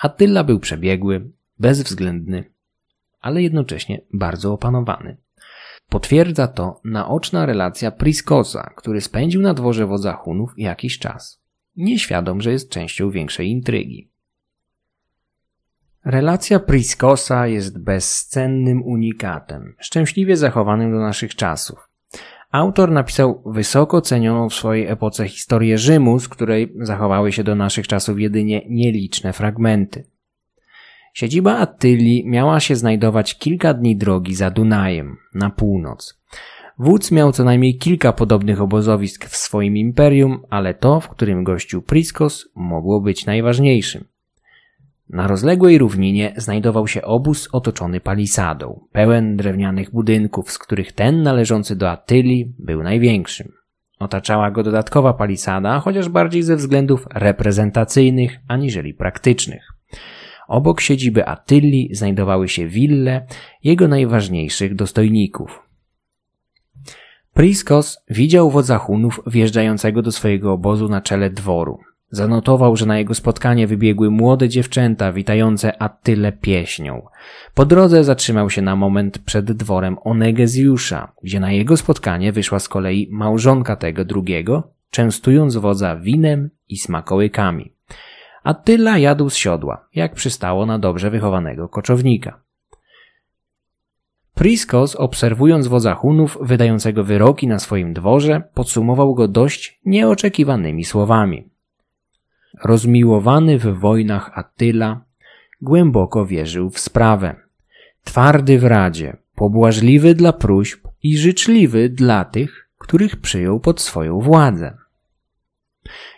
Attila był przebiegły, bezwzględny, ale jednocześnie bardzo opanowany. Potwierdza to naoczna relacja Priskosa, który spędził na dworze wodza Hunów jakiś czas, nieświadom, że jest częścią większej intrygi. Relacja Priskosa jest bezcennym unikatem, szczęśliwie zachowanym do naszych czasów. Autor napisał wysoko cenioną w swojej epoce historię Rzymu, z której zachowały się do naszych czasów jedynie nieliczne fragmenty. Siedziba Attyli miała się znajdować kilka dni drogi za Dunajem, na północ. Wódz miał co najmniej kilka podobnych obozowisk w swoim imperium, ale to, w którym gościł Priskos, mogło być najważniejszym. Na rozległej równinie znajdował się obóz otoczony palisadą, pełen drewnianych budynków, z których ten należący do Attyli był największym. Otaczała go dodatkowa palisada, chociaż bardziej ze względów reprezentacyjnych aniżeli praktycznych. Obok siedziby Attyli znajdowały się wille jego najważniejszych dostojników. Priskos widział wodza Hunów wjeżdżającego do swojego obozu na czele dworu. Zanotował, że na jego spotkanie wybiegły młode dziewczęta witające Attylę pieśnią. Po drodze zatrzymał się na moment przed dworem Onegezjusza, gdzie na jego spotkanie wyszła z kolei małżonka tego drugiego, częstując wodza winem i smakołykami. Attila jadł z siodła, jak przystało na dobrze wychowanego koczownika. Priskos, obserwując wodza Hunów wydającego wyroki na swoim dworze, podsumował go dość nieoczekiwanymi słowami. Rozmiłowany w wojnach Attyla głęboko wierzył w sprawę. Twardy w radzie, pobłażliwy dla próśb i życzliwy dla tych, których przyjął pod swoją władzę.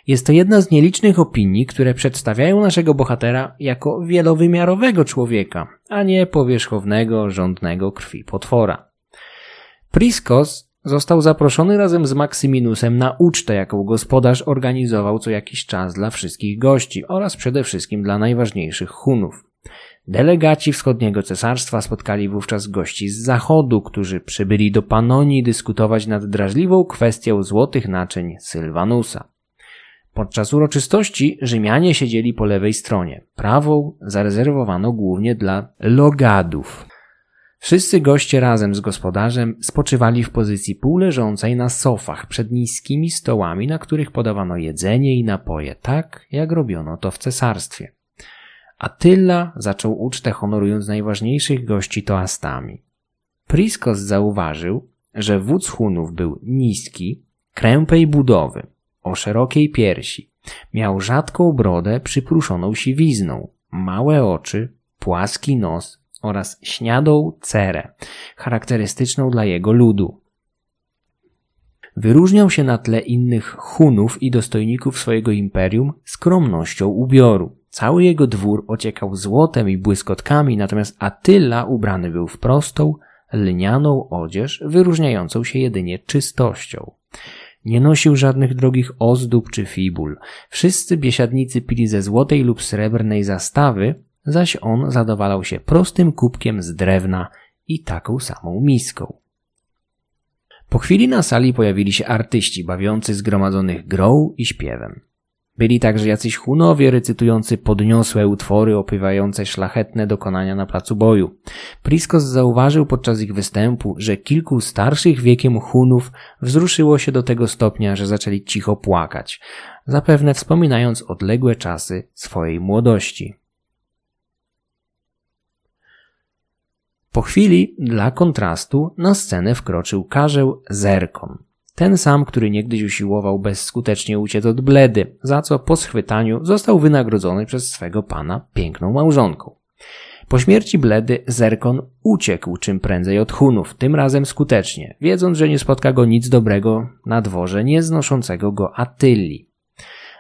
Jest to jedna z nielicznych opinii, które przedstawiają naszego bohatera jako wielowymiarowego człowieka, a nie powierzchownego, rządnego krwi potwora. Priskos został zaproszony razem z Maksyminusem na ucztę, jaką gospodarz organizował co jakiś czas dla wszystkich gości oraz przede wszystkim dla najważniejszych Hunów. Delegaci wschodniego cesarstwa spotkali wówczas gości z zachodu, którzy przybyli do Panonii dyskutować nad drażliwą kwestią złotych naczyń Sylwanusa. Podczas uroczystości Rzymianie siedzieli po lewej stronie. Prawą zarezerwowano głównie dla logadów. Wszyscy goście razem z gospodarzem spoczywali w pozycji półleżącej na sofach przed niskimi stołami, na których podawano jedzenie i napoje, tak jak robiono to w cesarstwie. Attila zaczął ucztę honorując najważniejszych gości toastami. Priskos zauważył, że wódz Hunów był niski, krępej budowy, o szerokiej piersi. Miał rzadką brodę przypruszoną siwizną, małe oczy, płaski nos oraz śniadą cerę, charakterystyczną dla jego ludu. Wyróżniał się na tle innych Hunów i dostojników swojego imperium skromnością ubioru. Cały jego dwór ociekał złotem i błyskotkami, natomiast Attila ubrany był w prostą, lnianą odzież, wyróżniającą się jedynie czystością. Nie nosił żadnych drogich ozdób czy fibul. Wszyscy biesiadnicy pili ze złotej lub srebrnej zastawy, zaś on zadowalał się prostym kubkiem z drewna i taką samą miską. Po chwili na sali pojawili się artyści bawiący zgromadzonych grą i śpiewem. Byli także jacyś hunowie recytujący podniosłe utwory opywające szlachetne dokonania na placu boju. Priskos zauważył podczas ich występu, że kilku starszych wiekiem hunów wzruszyło się do tego stopnia, że zaczęli cicho płakać, zapewne wspominając odległe czasy swojej młodości. Po chwili, dla kontrastu, na scenę wkroczył karzeł Zerkon – ten sam, który niegdyś usiłował bezskutecznie uciec od bledy, za co po schwytaniu został wynagrodzony przez swego pana piękną małżonką. Po śmierci Bledy Zerkon uciekł czym prędzej od Hunów, tym razem skutecznie, wiedząc, że nie spotka go nic dobrego na dworze nieznoszącego go Atylli.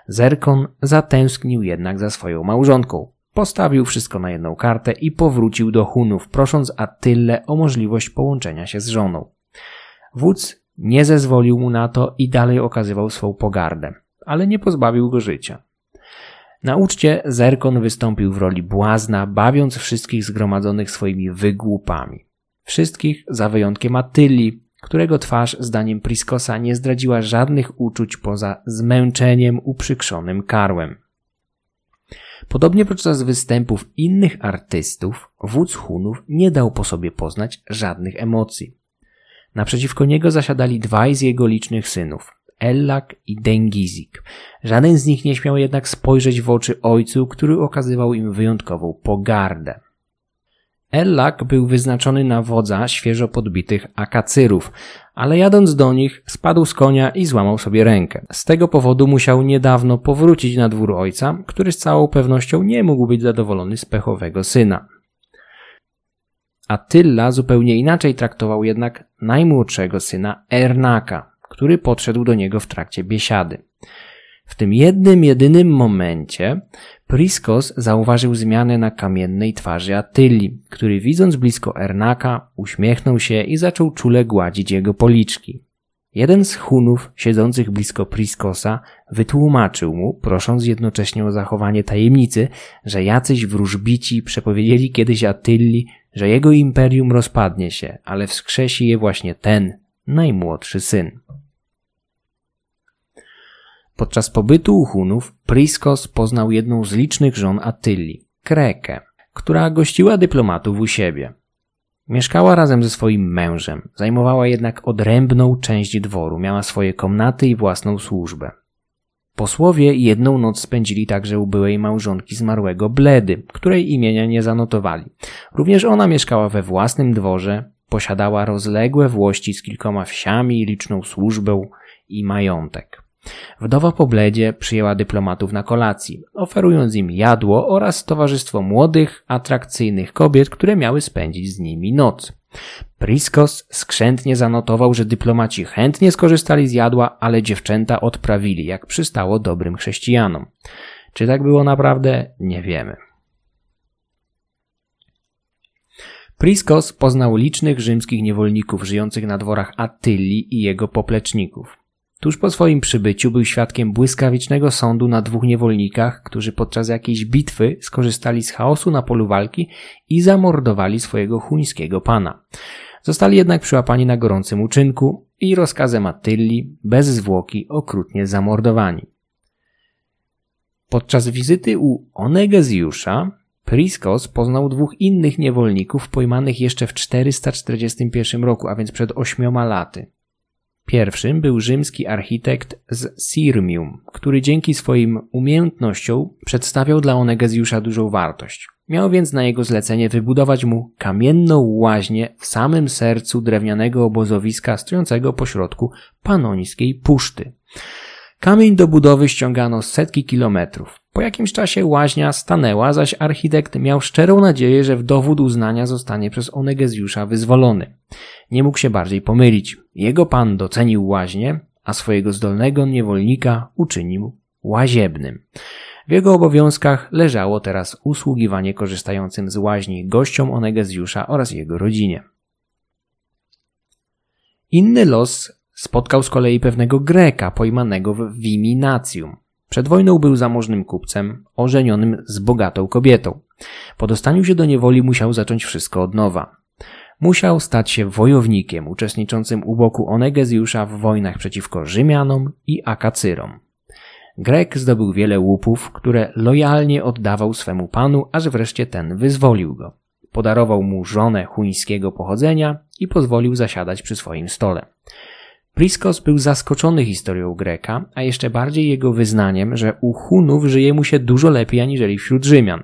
Zerkon zatęsknił jednak za swoją małżonką. Postawił wszystko na jedną kartę i powrócił do Hunów, prosząc Attylę o możliwość połączenia się z żoną. Wódz nie zezwolił mu na to i dalej okazywał swą pogardę, ale nie pozbawił go życia. Na uczcie Zerkon wystąpił w roli błazna, bawiąc wszystkich zgromadzonych swoimi wygłupami. Wszystkich za wyjątkiem Attyli, którego twarz, zdaniem Priskosa, nie zdradziła żadnych uczuć poza zmęczeniem uprzykrzonym karłem. Podobnie podczas występów innych artystów, wódz Hunów nie dał po sobie poznać żadnych emocji. Naprzeciwko niego zasiadali dwaj z jego licznych synów, Ellak i Dengizik. Żaden z nich nie śmiał jednak spojrzeć w oczy ojcu, który okazywał im wyjątkową pogardę. Ellak był wyznaczony na wodza świeżo podbitych akacyrów, ale jadąc do nich spadł z konia i złamał sobie rękę. Z tego powodu musiał niedawno powrócić na dwór ojca, który z całą pewnością nie mógł być zadowolony z pechowego syna. Attila zupełnie inaczej traktował jednak najmłodszego syna Ernaka, który podszedł do niego w trakcie biesiady. W tym jednym, jedynym momencie Priskos zauważył zmianę na kamiennej twarzy Attyli, który widząc blisko Ernaka uśmiechnął się i zaczął czule gładzić jego policzki. Jeden z Hunów siedzących blisko Priskosa wytłumaczył mu, prosząc jednocześnie o zachowanie tajemnicy, że jacyś wróżbici przepowiedzieli kiedyś Atylli, że jego imperium rozpadnie się, ale wskrzesi je właśnie ten, najmłodszy syn. Podczas pobytu u Hunów Priskos poznał jedną z licznych żon Attyli, Krekę, która gościła dyplomatów u siebie. Mieszkała razem ze swoim mężem, zajmowała jednak odrębną część dworu, miała swoje komnaty i własną służbę. Posłowie jedną noc spędzili także u byłej małżonki zmarłego Bledy, której imienia nie zanotowali. Również ona mieszkała we własnym dworze, posiadała rozległe włości z kilkoma wsiami, liczną służbę i majątek. Wdowa po bledzie przyjęła dyplomatów na kolacji, oferując im jadło oraz towarzystwo młodych, atrakcyjnych kobiet, które miały spędzić z nimi noc. Priskos skrzętnie zanotował, że dyplomaci chętnie skorzystali z jadła, ale dziewczęta odprawili, jak przystało dobrym chrześcijanom. Czy tak było naprawdę? Nie wiemy. Priskos poznał licznych rzymskich niewolników żyjących na dworach Attyli i jego popleczników. Tuż po swoim przybyciu był świadkiem błyskawicznego sądu na dwóch niewolnikach, którzy podczas jakiejś bitwy skorzystali z chaosu na polu walki i zamordowali swojego chuńskiego pana. Zostali jednak przyłapani na gorącym uczynku i rozkazem Attylli bez zwłoki okrutnie zamordowani. Podczas wizyty u Onegezjusza Priskos poznał dwóch innych niewolników pojmanych jeszcze w 441 roku, a więc przed ośmioma laty. Pierwszym był rzymski architekt z Sirmium, który dzięki swoim umiejętnościom przedstawiał dla Onegezjusza dużą wartość. Miał więc na jego zlecenie wybudować mu kamienną łaźnię w samym sercu drewnianego obozowiska stojącego pośrodku panońskiej puszty. Kamień do budowy ściągano setki kilometrów. Po jakimś czasie łaźnia stanęła, zaś architekt miał szczerą nadzieję, że w dowód uznania zostanie przez Onegezjusza wyzwolony. Nie mógł się bardziej pomylić. Jego pan docenił łaźnię, a swojego zdolnego niewolnika uczynił łaziebnym. W jego obowiązkach leżało teraz usługiwanie korzystającym z łaźni gościom Onegezjusza oraz jego rodzinie. Inny los spotkał z kolei pewnego Greka pojmanego w Viminacjum. Przed wojną był zamożnym kupcem, ożenionym z bogatą kobietą. Po dostaniu się do niewoli musiał zacząć wszystko od nowa. Musiał stać się wojownikiem uczestniczącym u boku Onegezjusza w wojnach przeciwko Rzymianom i Akacyrom. Grek zdobył wiele łupów, które lojalnie oddawał swemu panu, aż wreszcie ten wyzwolił go. Podarował mu żonę chuńskiego pochodzenia i pozwolił zasiadać przy swoim stole. Priskos był zaskoczony historią Greka, a jeszcze bardziej jego wyznaniem, że u Hunów żyje mu się dużo lepiej aniżeli wśród Rzymian.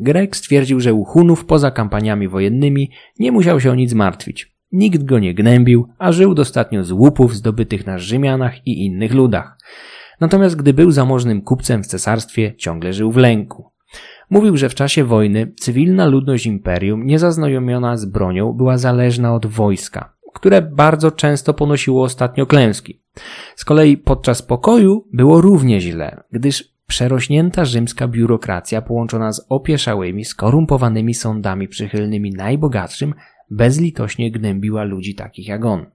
Grek stwierdził, że u Hunów poza kampaniami wojennymi nie musiał się o nic martwić. Nikt go nie gnębił, a żył dostatnio z łupów zdobytych na Rzymianach i innych ludach. Natomiast gdy był zamożnym kupcem w cesarstwie, ciągle żył w lęku. Mówił, że w czasie wojny cywilna ludność imperium, niezaznajomiona z bronią, była zależna od wojska, które bardzo często ponosiło ostatnio klęski. Z kolei podczas pokoju było równie źle, gdyż Przerośnięta rzymska biurokracja połączona z opieszałymi, skorumpowanymi sądami przychylnymi najbogatszym bezlitośnie gnębiła ludzi takich jak on.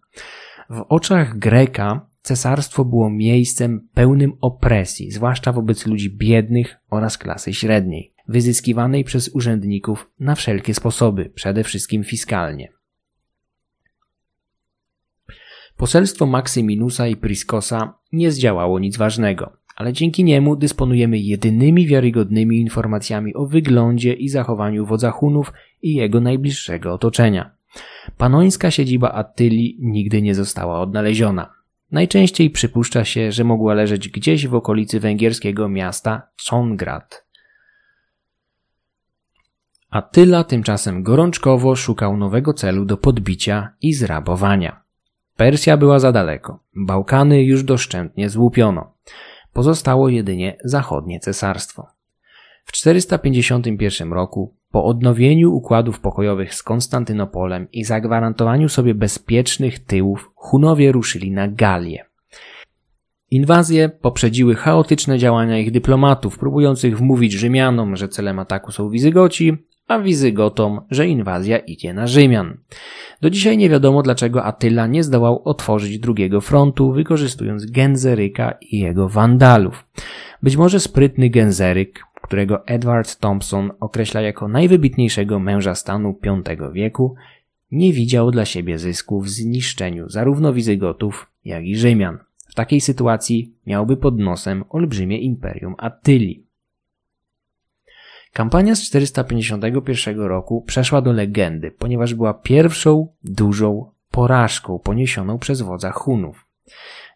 W oczach Greka cesarstwo było miejscem pełnym opresji, zwłaszcza wobec ludzi biednych oraz klasy średniej, wyzyskiwanej przez urzędników na wszelkie sposoby, przede wszystkim fiskalnie. Poselstwo Maksyminusa i Priskosa nie zdziałało nic ważnego, ale dzięki niemu dysponujemy jedynymi wiarygodnymi informacjami o wyglądzie i zachowaniu wodza Hunów i jego najbliższego otoczenia. Panońska siedziba Attyli nigdy nie została odnaleziona. Najczęściej przypuszcza się, że mogła leżeć gdzieś w okolicy węgierskiego miasta Czongrad. Attyla tymczasem gorączkowo szukał nowego celu do podbicia i zrabowania. Persja była za daleko, Bałkany już doszczętnie złupiono. Pozostało jedynie zachodnie cesarstwo. W 451 roku, po odnowieniu układów pokojowych z Konstantynopolem i zagwarantowaniu sobie bezpiecznych tyłów, Hunowie ruszyli na Galię. Inwazje poprzedziły chaotyczne działania ich dyplomatów, próbujących wmówić Rzymianom, że celem ataku są Wizygoci, a Wizygotom, że inwazja idzie na Rzymian. Do dzisiaj nie wiadomo, dlaczego Attila nie zdołał otworzyć drugiego frontu, wykorzystując Genzeryka i jego wandalów. Być może sprytny Genzeryk, którego Edward Thompson określa jako najwybitniejszego męża stanu V wieku, nie widział dla siebie zysku w zniszczeniu zarówno Wizygotów, jak i Rzymian. W takiej sytuacji miałby pod nosem olbrzymie imperium Attyli. Kampania z 451 roku przeszła do legendy, ponieważ była pierwszą dużą porażką poniesioną przez wodza Hunów.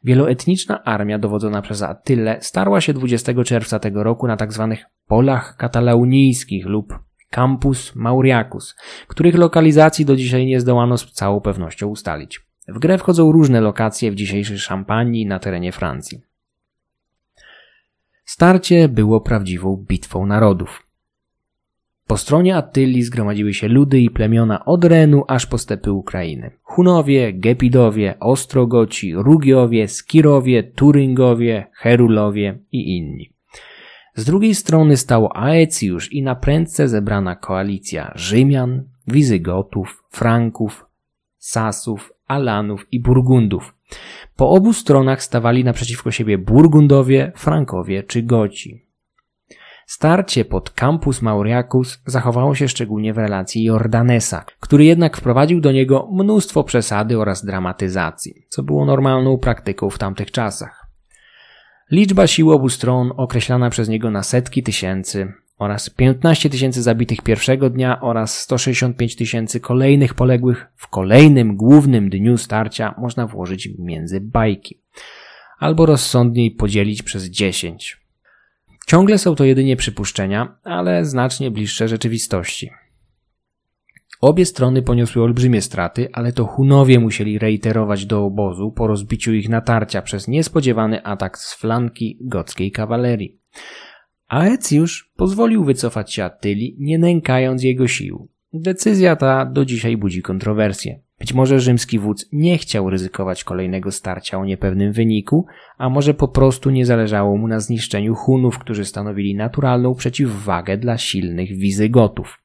Wieloetniczna armia dowodzona przez Attylę starła się 20 czerwca tego roku na tzw. Tak polach katalaunijskich lub Campus Mauriacus, których lokalizacji do dzisiaj nie zdołano z całą pewnością ustalić. W grę wchodzą różne lokacje w dzisiejszej Szampanii na terenie Francji. Starcie było prawdziwą bitwą narodów. Po stronie Attyli zgromadziły się ludy i plemiona od Renu aż po stepy Ukrainy. Hunowie, Gepidowie, Ostrogoci, Rugiowie, Skirowie, Turyngowie, Herulowie i inni. Z drugiej strony stało Aecjusz i na prędce zebrana koalicja Rzymian, Wizygotów, Franków, Sasów, Alanów i Burgundów. Po obu stronach stawali naprzeciwko siebie Burgundowie, Frankowie czy Goci. Starcie pod Campus Mauriacus zachowało się szczególnie w relacji Jordanesa, który jednak wprowadził do niego mnóstwo przesady oraz dramatyzacji, co było normalną praktyką w tamtych czasach. Liczba sił obu stron określana przez niego na setki tysięcy oraz 15 tysięcy zabitych pierwszego dnia oraz 165 tysięcy kolejnych poległych w kolejnym głównym dniu starcia można włożyć między bajki albo rozsądniej podzielić przez 10 Ciągle są to jedynie przypuszczenia, ale znacznie bliższe rzeczywistości. Obie strony poniosły olbrzymie straty, ale to Hunowie musieli reiterować do obozu po rozbiciu ich natarcia przez niespodziewany atak z flanki gockiej kawalerii. Aecjusz pozwolił wycofać się Attyli, nie nękając jego sił. Decyzja ta do dzisiaj budzi kontrowersje. Być może rzymski wódz nie chciał ryzykować kolejnego starcia o niepewnym wyniku, a może po prostu nie zależało mu na zniszczeniu Hunów, którzy stanowili naturalną przeciwwagę dla silnych Wizygotów.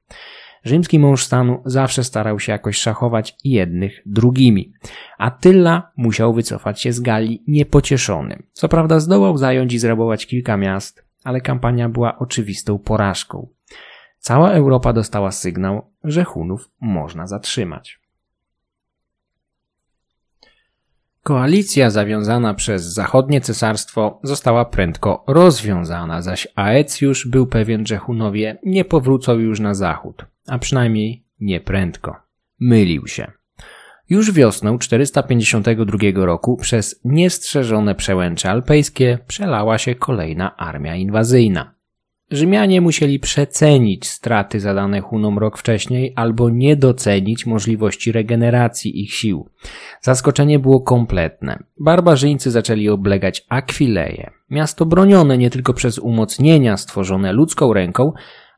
Rzymski mąż stanu zawsze starał się jakoś szachować jednych drugimi. Attila musiał wycofać się z Galii niepocieszony. Co prawda zdołał zająć i zrabować kilka miast, ale kampania była oczywistą porażką. Cała Europa dostała sygnał, że Hunów można zatrzymać. Koalicja zawiązana przez zachodnie cesarstwo została prędko rozwiązana, zaś Aecjusz był pewien, że Hunowie nie powrócą już na zachód, a przynajmniej nie prędko. Mylił się. Już wiosną 452 roku przez niestrzeżone przełęcze alpejskie przelała się kolejna armia inwazyjna. Rzymianie musieli przecenić straty zadane Hunom rok wcześniej albo nie docenić możliwości regeneracji ich sił. Zaskoczenie było kompletne. Barbarzyńcy zaczęli oblegać Akwileje, miasto bronione nie tylko przez umocnienia stworzone ludzką ręką,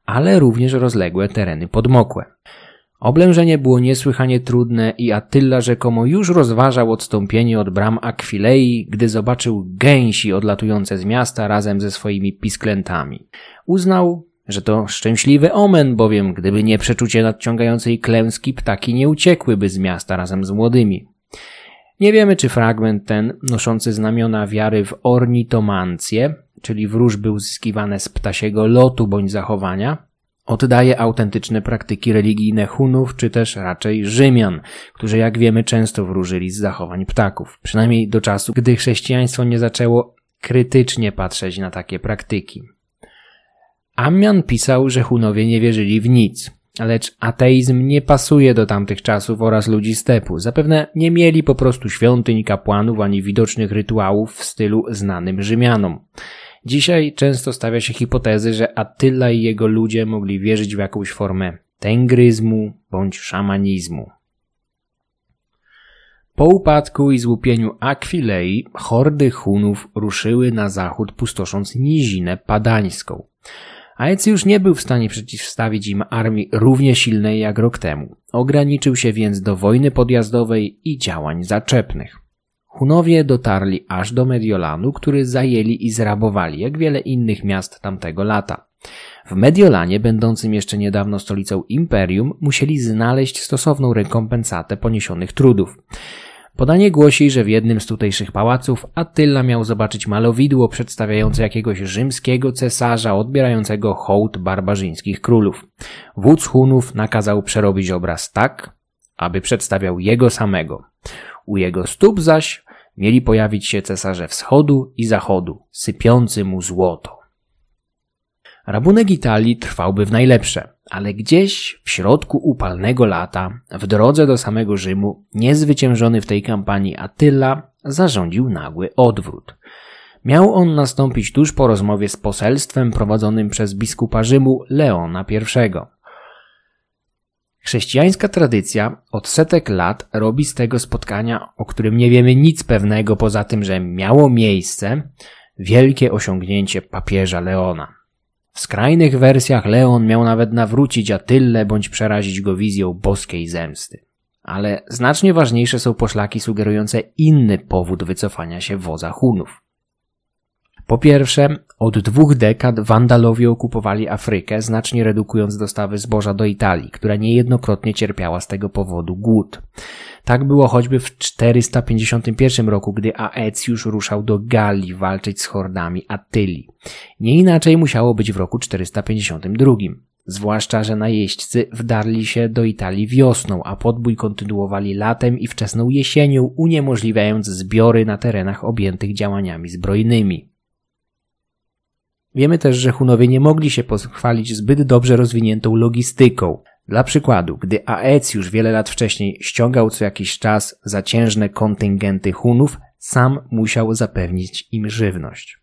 ale również rozległe tereny podmokłe. Oblężenie było niesłychanie trudne i Attila rzekomo już rozważał odstąpienie od bram Akwilei, gdy zobaczył gęsi odlatujące z miasta razem ze swoimi pisklętami. Uznał, że to szczęśliwy omen, bowiem gdyby nie przeczucie nadciągającej klęski, ptaki nie uciekłyby z miasta razem z młodymi. Nie wiemy, czy fragment ten, noszący znamiona wiary w ornitomancję, czyli wróżby uzyskiwane z ptasiego lotu bądź zachowania, oddaje autentyczne praktyki religijne Hunów, czy też raczej Rzymian, którzy jak wiemy często wróżyli z zachowań ptaków, przynajmniej do czasu, gdy chrześcijaństwo nie zaczęło krytycznie patrzeć na takie praktyki. Ammian pisał, że Hunowie nie wierzyli w nic, lecz ateizm nie pasuje do tamtych czasów oraz ludzi stepu. Zapewne nie mieli po prostu świątyń, kapłanów ani widocznych rytuałów w stylu znanym Rzymianom. Dzisiaj często stawia się hipotezy, że Attila i jego ludzie mogli wierzyć w jakąś formę tengryzmu bądź szamanizmu. Po upadku i złupieniu Akwilei hordy Hunów ruszyły na zachód pustosząc nizinę padańską. Aecjusz nie był w stanie przeciwstawić im armii równie silnej jak rok temu. Ograniczył się więc do wojny podjazdowej i działań zaczepnych. Hunowie dotarli aż do Mediolanu, który zajęli i zrabowali, jak wiele innych miast tamtego lata. W Mediolanie, będącym jeszcze niedawno stolicą imperium, musieli znaleźć stosowną rekompensatę poniesionych trudów. Podanie głosi, że w jednym z tutejszych pałaców Attila miał zobaczyć malowidło przedstawiające jakiegoś rzymskiego cesarza odbierającego hołd barbarzyńskich królów. Wódz Hunów nakazał przerobić obraz tak, aby przedstawiał jego samego. U jego stóp zaś mieli pojawić się cesarze wschodu i zachodu, sypiący mu złoto. Rabunek Italii trwałby w najlepsze, ale gdzieś w środku upalnego lata, w drodze do samego Rzymu, niezwyciężony w tej kampanii Attila zarządził nagły odwrót. Miał on nastąpić tuż po rozmowie z poselstwem prowadzonym przez biskupa Rzymu Leona I. Chrześcijańska tradycja od setek lat robi z tego spotkania, o którym nie wiemy nic pewnego poza tym, że miało miejsce, wielkie osiągnięcie papieża Leona. W skrajnych wersjach Leon miał nawet nawrócić Atylę bądź przerazić go wizją boskiej zemsty. Ale znacznie ważniejsze są poszlaki sugerujące inny powód wycofania się woza Hunów. Po pierwsze, od dwóch dekad Wandalowie okupowali Afrykę, znacznie redukując dostawy zboża do Italii, która niejednokrotnie cierpiała z tego powodu głód. Tak było choćby w 451 roku, gdy Aecjusz ruszał do Galii walczyć z hordami Attyli. Nie inaczej musiało być w roku 452. Zwłaszcza, że najeźdźcy wdarli się do Italii wiosną, a podbój kontynuowali latem i wczesną jesienią, uniemożliwiając zbiory na terenach objętych działaniami zbrojnymi. Wiemy też, że Hunowie nie mogli się pochwalić zbyt dobrze rozwiniętą logistyką. Dla przykładu, gdy Aecjusz wiele lat wcześniej ściągał co jakiś czas zaciężne kontyngenty Hunów, sam musiał zapewnić im żywność.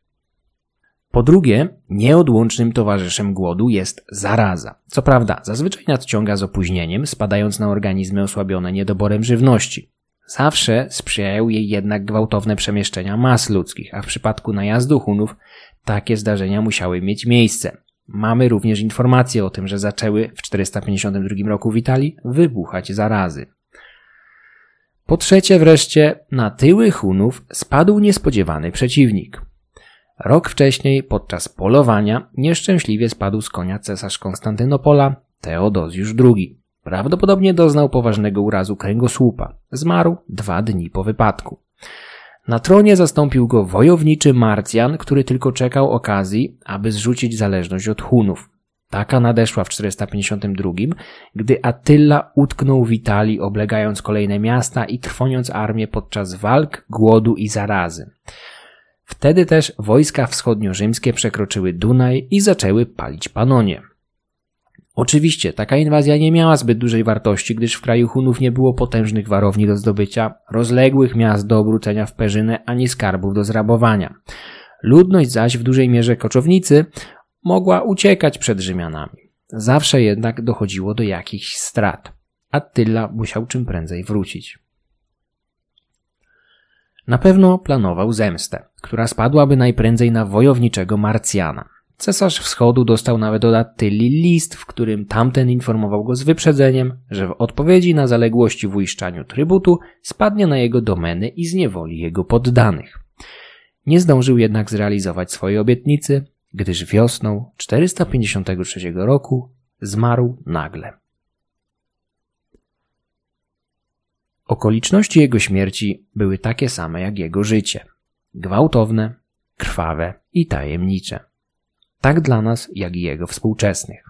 Po drugie, nieodłącznym towarzyszem głodu jest zaraza. Co prawda, zazwyczaj nadciąga z opóźnieniem, spadając na organizmy osłabione niedoborem żywności. Zawsze sprzyjają jej jednak gwałtowne przemieszczenia mas ludzkich, a w przypadku najazdu Hunów takie zdarzenia musiały mieć miejsce. Mamy również informacje o tym, że zaczęły w 452 roku w Italii wybuchać zarazy. Po trzecie wreszcie, na tyły Hunów spadł niespodziewany przeciwnik. Rok wcześniej, podczas polowania, nieszczęśliwie spadł z konia cesarz Konstantynopola, Teodozjusz II. Prawdopodobnie doznał poważnego urazu kręgosłupa. Zmarł dwa dni po wypadku. Na tronie zastąpił go wojowniczy Marcjan, który tylko czekał okazji, aby zrzucić zależność od Hunów. Taka nadeszła w 452, gdy Attila utknął w Italii, oblegając kolejne miasta i trwoniąc armię podczas walk, głodu i zarazy. Wtedy też wojska wschodnio-rzymskie przekroczyły Dunaj i zaczęły palić Panonie. Oczywiście taka inwazja nie miała zbyt dużej wartości, gdyż w kraju Hunów nie było potężnych warowni do zdobycia, rozległych miast do obrócenia w perzynę, ani skarbów do zrabowania. Ludność zaś w dużej mierze koczownicy mogła uciekać przed Rzymianami. Zawsze jednak dochodziło do jakichś strat. Attila musiał czym prędzej wrócić. Na pewno planował zemstę, która spadłaby najprędzej na wojowniczego Marcjana. Cesarz wschodu dostał nawet od Attyli list, w którym tamten informował go z wyprzedzeniem, że w odpowiedzi na zaległości w uiszczaniu trybutu spadnie na jego domeny i zniewoli jego poddanych. Nie zdążył jednak zrealizować swojej obietnicy, gdyż wiosną 453 roku zmarł nagle. Okoliczności jego śmierci były takie same jak jego życie. Gwałtowne, krwawe i tajemnicze. Tak dla nas, jak i jego współczesnych.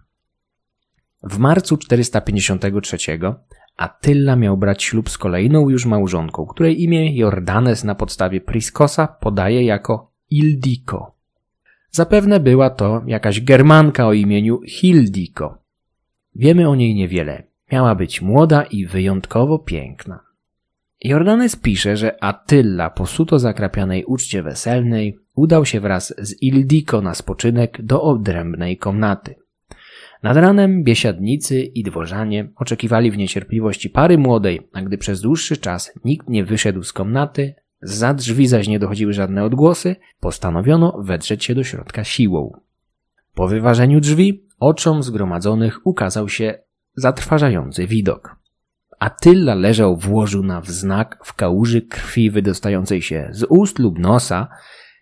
W marcu 453 Attila miał brać ślub z kolejną już małżonką, której imię Jordanes na podstawie Priskosa podaje jako Ildiko. Zapewne była to jakaś Germanka o imieniu Hildiko. Wiemy o niej niewiele. Miała być młoda i wyjątkowo piękna. Jordanes pisze, że Attila po suto zakrapianej uczcie weselnej udał się wraz z Ildiko na spoczynek do odrębnej komnaty. Nad ranem biesiadnicy i dworzanie oczekiwali w niecierpliwości pary młodej, a gdy przez dłuższy czas nikt nie wyszedł z komnaty, za drzwi zaś nie dochodziły żadne odgłosy, postanowiono wedrzeć się do środka siłą. Po wyważeniu drzwi oczom zgromadzonych ukazał się zatrważający widok. Attila leżał w łożu na wznak w kałuży krwi wydostającej się z ust lub nosa,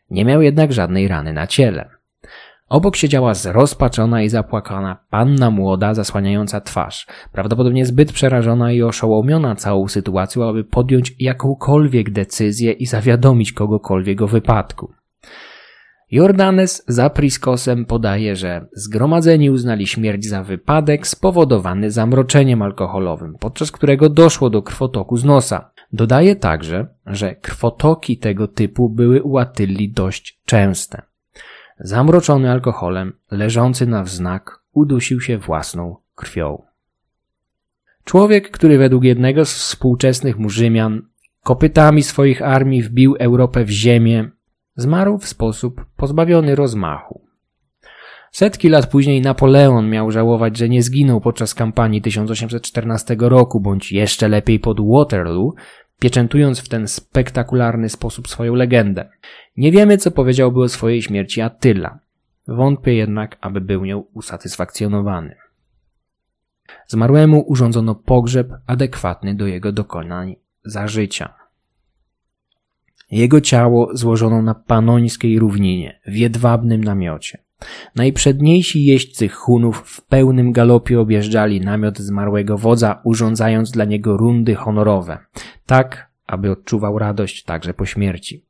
nie miał jednak żadnej rany na ciele. Obok siedziała zrozpaczona i zapłakana panna młoda, zasłaniająca twarz, prawdopodobnie zbyt przerażona i oszołomiona całą sytuacją, aby podjąć jakąkolwiek decyzję i zawiadomić kogokolwiek o wypadku. Jordanes za Priskosem podaje, że zgromadzeni uznali śmierć za wypadek spowodowany zamroczeniem alkoholowym, podczas którego doszło do krwotoku z nosa. Dodaje także, że krwotoki tego typu były u Atylli dość częste. Zamroczony alkoholem, leżący na wznak, udusił się własną krwią. Człowiek, który według jednego z współczesnych mu Rzymian kopytami swoich armii wbił Europę w ziemię, zmarł w sposób pozbawiony rozmachu. Setki lat później Napoleon miał żałować, że nie zginął podczas kampanii 1814 roku, bądź jeszcze lepiej pod Waterloo, pieczętując w ten spektakularny sposób swoją legendę. Nie wiemy, co powiedziałby o swojej śmierci Attila. Wątpię jednak, aby był nią usatysfakcjonowany. Zmarłemu urządzono pogrzeb adekwatny do jego dokonań za życia. Jego ciało złożono na panońskiej równinie, w jedwabnym namiocie. Najprzedniejsi jeźdźcy Hunów w pełnym galopie objeżdżali namiot zmarłego wodza, urządzając dla niego rundy honorowe, tak aby odczuwał radość także po śmierci.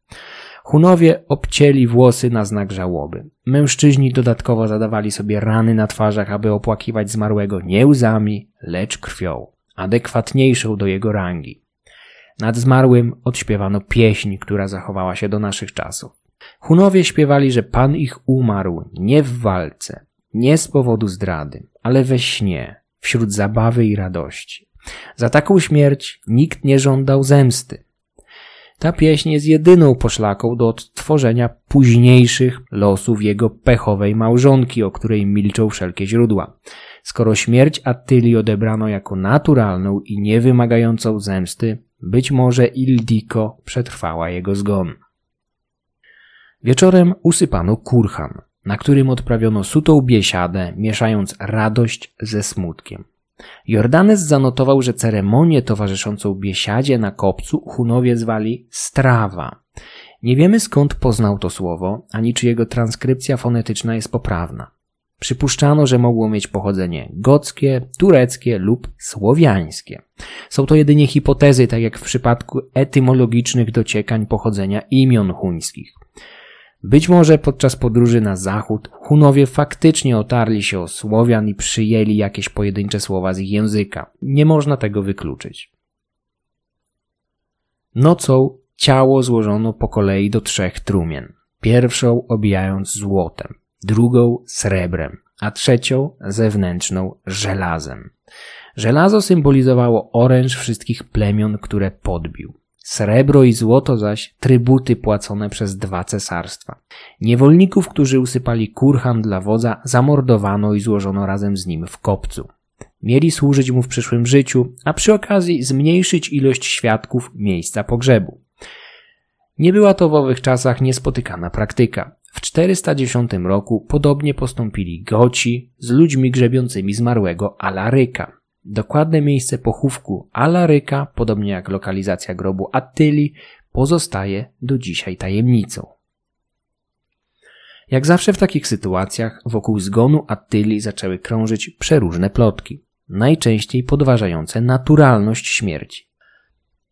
Hunowie obcięli włosy na znak żałoby. Mężczyźni dodatkowo zadawali sobie rany na twarzach, aby opłakiwać zmarłego nie łzami, lecz krwią, adekwatniejszą do jego rangi. Nad zmarłym odśpiewano pieśń, która zachowała się do naszych czasów. Hunowie śpiewali, że Pan ich umarł nie w walce, nie z powodu zdrady, ale we śnie, wśród zabawy i radości. Za taką śmierć nikt nie żądał zemsty. Ta pieśń jest jedyną poszlaką do odtworzenia późniejszych losów jego pechowej małżonki, o której milczą wszelkie źródła. Skoro śmierć Attyli odebrano jako naturalną i niewymagającą zemsty, być może Ildiko przetrwała jego zgon. Wieczorem usypano kurhan, na którym odprawiono sutą biesiadę, mieszając radość ze smutkiem. Jordanes zanotował, że ceremonię towarzyszącą biesiadzie na kopcu Hunowie zwali strawa. Nie wiemy skąd poznał to słowo, ani czy jego transkrypcja fonetyczna jest poprawna. Przypuszczano, że mogło mieć pochodzenie gockie, tureckie lub słowiańskie. Są to jedynie hipotezy, tak jak w przypadku etymologicznych dociekań pochodzenia imion huńskich. Być może podczas podróży na zachód Hunowie faktycznie otarli się o Słowian i przyjęli jakieś pojedyncze słowa z ich języka. Nie można tego wykluczyć. Nocą ciało złożono po kolei do trzech trumien. Pierwszą obijając złotem, drugą srebrem, a trzecią zewnętrzną żelazem. Żelazo symbolizowało oręż wszystkich plemion, które podbił. Srebro i złoto zaś trybuty płacone przez dwa cesarstwa. Niewolników, którzy usypali kurhan dla wodza, zamordowano i złożono razem z nim w kopcu. Mieli służyć mu w przyszłym życiu, a przy okazji zmniejszyć ilość świadków miejsca pogrzebu. Nie była to w owych czasach niespotykana praktyka. W 410 roku podobnie postąpili Goci z ludźmi grzebiącymi zmarłego Alaryka. Dokładne miejsce pochówku Alaryka, podobnie jak lokalizacja grobu Attyli, pozostaje do dzisiaj tajemnicą. Jak zawsze w takich sytuacjach wokół zgonu Attyli zaczęły krążyć przeróżne plotki, najczęściej podważające naturalność śmierci.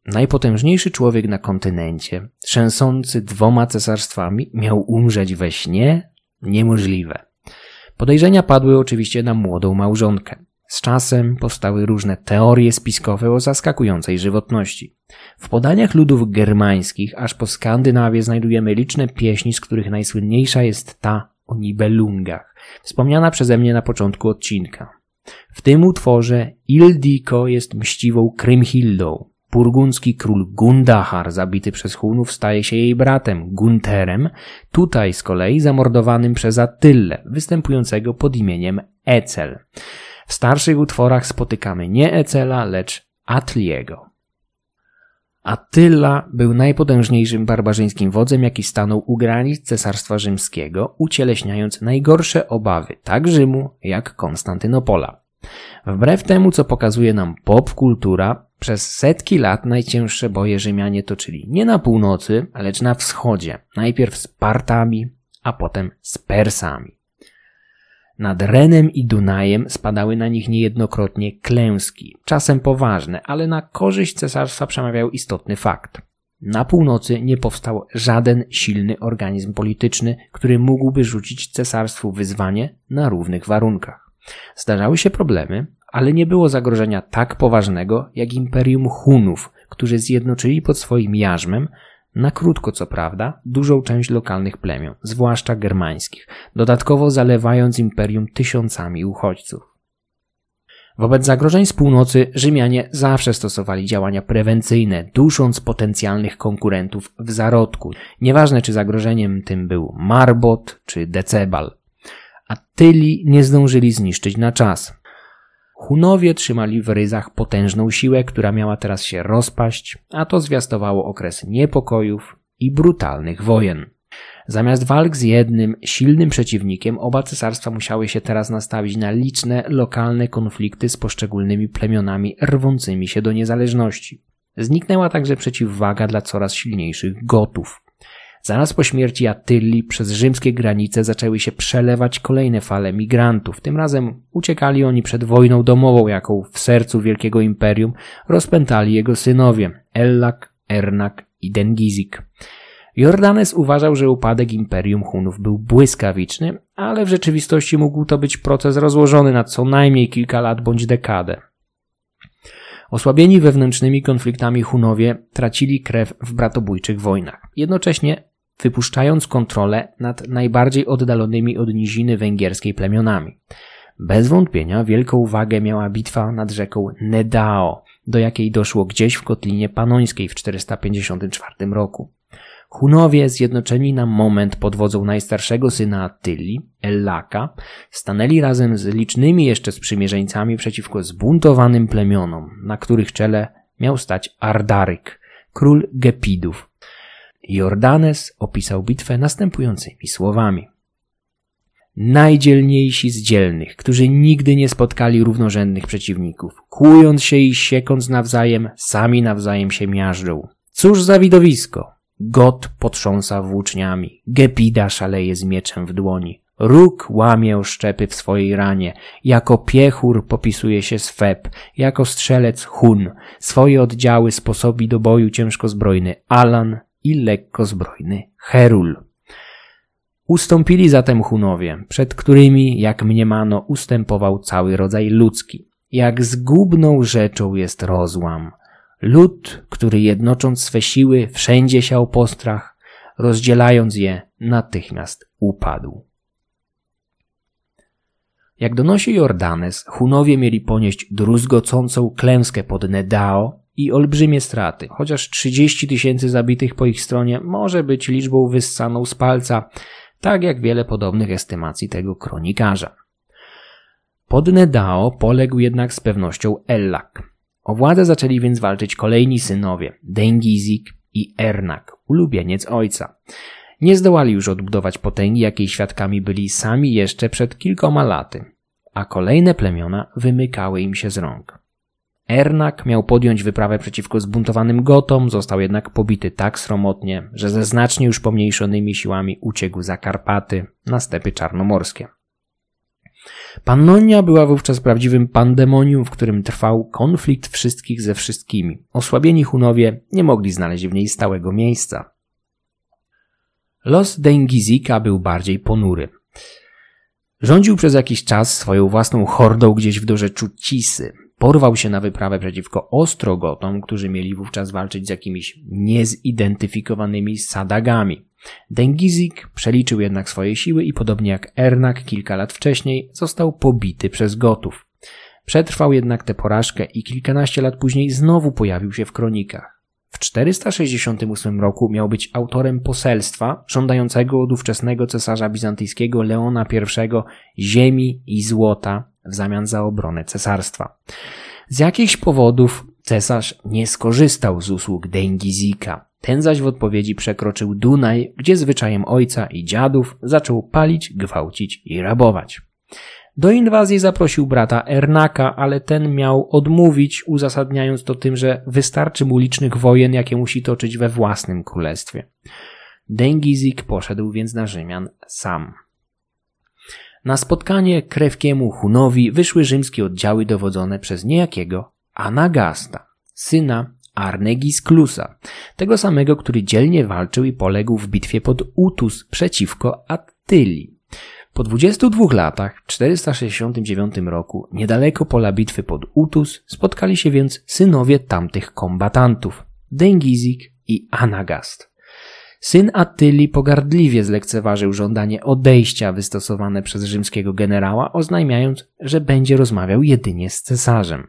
Najpotężniejszy człowiek na kontynencie, trzęsący dwoma cesarstwami, miał umrzeć we śnie? Niemożliwe. Podejrzenia padły oczywiście na młodą małżonkę. Z czasem powstały różne teorie spiskowe o zaskakującej żywotności. W podaniach ludów germańskich aż po Skandynawię znajdujemy liczne pieśni, z których najsłynniejsza jest ta o Nibelungach, wspomniana przeze mnie na początku odcinka. W tym utworze Ildiko jest mściwą Krymhildą. Burgundzki król Gundahar, zabity przez Hunów, staje się jej bratem Gunterem, tutaj z kolei zamordowanym przez Attyllę, występującego pod imieniem Ecel. W starszych utworach spotykamy nie Ecela, lecz Atliego. Attila był najpotężniejszym barbarzyńskim wodzem, jaki stanął u granic Cesarstwa Rzymskiego, ucieleśniając najgorsze obawy tak Rzymu jak Konstantynopola. Wbrew temu, co pokazuje nam popkultura, przez setki lat najcięższe boje Rzymianie toczyli nie na północy, lecz na wschodzie, najpierw z Partami, a potem z Persami. Nad Renem i Dunajem spadały na nich niejednokrotnie klęski, czasem poważne, ale na korzyść cesarstwa przemawiał istotny fakt. Na północy nie powstał żaden silny organizm polityczny, który mógłby rzucić cesarstwu wyzwanie na równych warunkach. Zdarzały się problemy, ale nie było zagrożenia tak poważnego jak imperium Hunów, którzy zjednoczyli pod swoim jarzmem na krótko co prawda, dużą część lokalnych plemion, zwłaszcza germańskich, dodatkowo zalewając imperium tysiącami uchodźców. Wobec zagrożeń z północy Rzymianie zawsze stosowali działania prewencyjne, dusząc potencjalnych konkurentów w zarodku. Nieważne czy zagrożeniem tym był Marbot czy Decebal. A tyli nie zdążyli zniszczyć na czas. Hunowie trzymali w ryzach potężną siłę, która miała teraz się rozpaść, a to zwiastowało okres niepokojów i brutalnych wojen. Zamiast walk z jednym silnym przeciwnikiem, oba cesarstwa musiały się teraz nastawić na liczne lokalne konflikty z poszczególnymi plemionami rwącymi się do niezależności. Zniknęła także przeciwwaga dla coraz silniejszych Gotów. Zaraz po śmierci Attylli przez rzymskie granice zaczęły się przelewać kolejne fale migrantów. Tym razem uciekali oni przed wojną domową, jaką w sercu wielkiego imperium rozpętali jego synowie Ellak, Ernak i Dengizik. Jordanes uważał, że upadek imperium Hunów był błyskawiczny, ale w rzeczywistości mógł to być proces rozłożony na co najmniej kilka lat bądź dekadę. Osłabieni wewnętrznymi konfliktami Hunowie tracili krew w bratobójczych wojnach. Jednocześnie wypuszczając kontrolę nad najbardziej oddalonymi od niziny węgierskiej plemionami. Bez wątpienia wielką uwagę miała bitwa nad rzeką Nedao, do jakiej doszło gdzieś w kotlinie panońskiej w 454 roku. Hunowie, zjednoczeni na moment pod wodzą najstarszego syna Attyli, Ellaka, stanęli razem z licznymi jeszcze sprzymierzeńcami przeciwko zbuntowanym plemionom, na których czele miał stać Ardaryk, król Gepidów, Jordanes opisał bitwę następującymi słowami. Najdzielniejsi z dzielnych, którzy nigdy nie spotkali równorzędnych przeciwników, kłując się i siekąc nawzajem, sami nawzajem się miażdżą. Cóż za widowisko! Got potrząsa włóczniami, Gepida szaleje z mieczem w dłoni, Róg łamie szczepy w swojej ranie, jako piechur popisuje się Sweb, jako strzelec Hun, swoje oddziały sposobi do boju ciężkozbrojny Alan, i lekkozbrojny Herul. Ustąpili zatem Hunowie, przed którymi, jak mniemano, ustępował cały rodzaj ludzki. Jak zgubną rzeczą jest rozłam. Lud, który jednocząc swe siły wszędzie siał postrach, rozdzielając je, natychmiast upadł. Jak donosi Jordanes, Hunowie mieli ponieść druzgocącą klęskę pod Nedao, i olbrzymie straty, chociaż 30 tysięcy zabitych po ich stronie może być liczbą wyssaną z palca, tak jak wiele podobnych estymacji tego kronikarza. Pod Nedao poległ jednak z pewnością Ellak. O władzę zaczęli więc walczyć kolejni synowie, Dengizik i Ernak, ulubieniec ojca. Nie zdołali już odbudować potęgi, jakiej świadkami byli sami jeszcze przed kilkoma laty, a kolejne plemiona wymykały im się z rąk. Ernak miał podjąć wyprawę przeciwko zbuntowanym Gotom, został jednak pobity tak sromotnie, że ze znacznie już pomniejszonymi siłami uciekł za Karpaty na stepy czarnomorskie. Pannonia była wówczas prawdziwym pandemonium, w którym trwał konflikt wszystkich ze wszystkimi. Osłabieni Hunowie nie mogli znaleźć w niej stałego miejsca. Los Dengizika był bardziej ponury. Rządził przez jakiś czas swoją własną hordą gdzieś w dorzeczu Cisy. Porwał się na wyprawę przeciwko Ostrogotom, którzy mieli wówczas walczyć z jakimiś niezidentyfikowanymi sadagami. Dengizik przeliczył jednak swoje siły i podobnie jak Ernak kilka lat wcześniej został pobity przez Gotów. Przetrwał jednak tę porażkę i kilkanaście lat później znowu pojawił się w kronikach. W 468 roku miał być autorem poselstwa żądającego od ówczesnego cesarza bizantyjskiego Leona I ziemi i złota w zamian za obronę cesarstwa. Z jakichś powodów cesarz nie skorzystał z usług Dengizika. Ten zaś w odpowiedzi przekroczył Dunaj, gdzie zwyczajem ojca i dziadów zaczął palić, gwałcić i rabować. Do inwazji zaprosił brata Ernaka, ale ten miał odmówić, uzasadniając to tym, że wystarczy mu licznych wojen, jakie musi toczyć we własnym królestwie. Dengizik poszedł więc na Rzymian sam. Na spotkanie krewkiemu Hunowi wyszły rzymskie oddziały dowodzone przez niejakiego Anagasta, syna Arnegisklusa, tego samego, który dzielnie walczył i poległ w bitwie pod Utus przeciwko Attylii. Po 22 latach, w 469 roku, niedaleko pola bitwy pod Utus, spotkali się więc synowie tamtych kombatantów, Dengizik i Anagast. Syn Attylii pogardliwie zlekceważył żądanie odejścia wystosowane przez rzymskiego generała, oznajmiając, że będzie rozmawiał jedynie z cesarzem.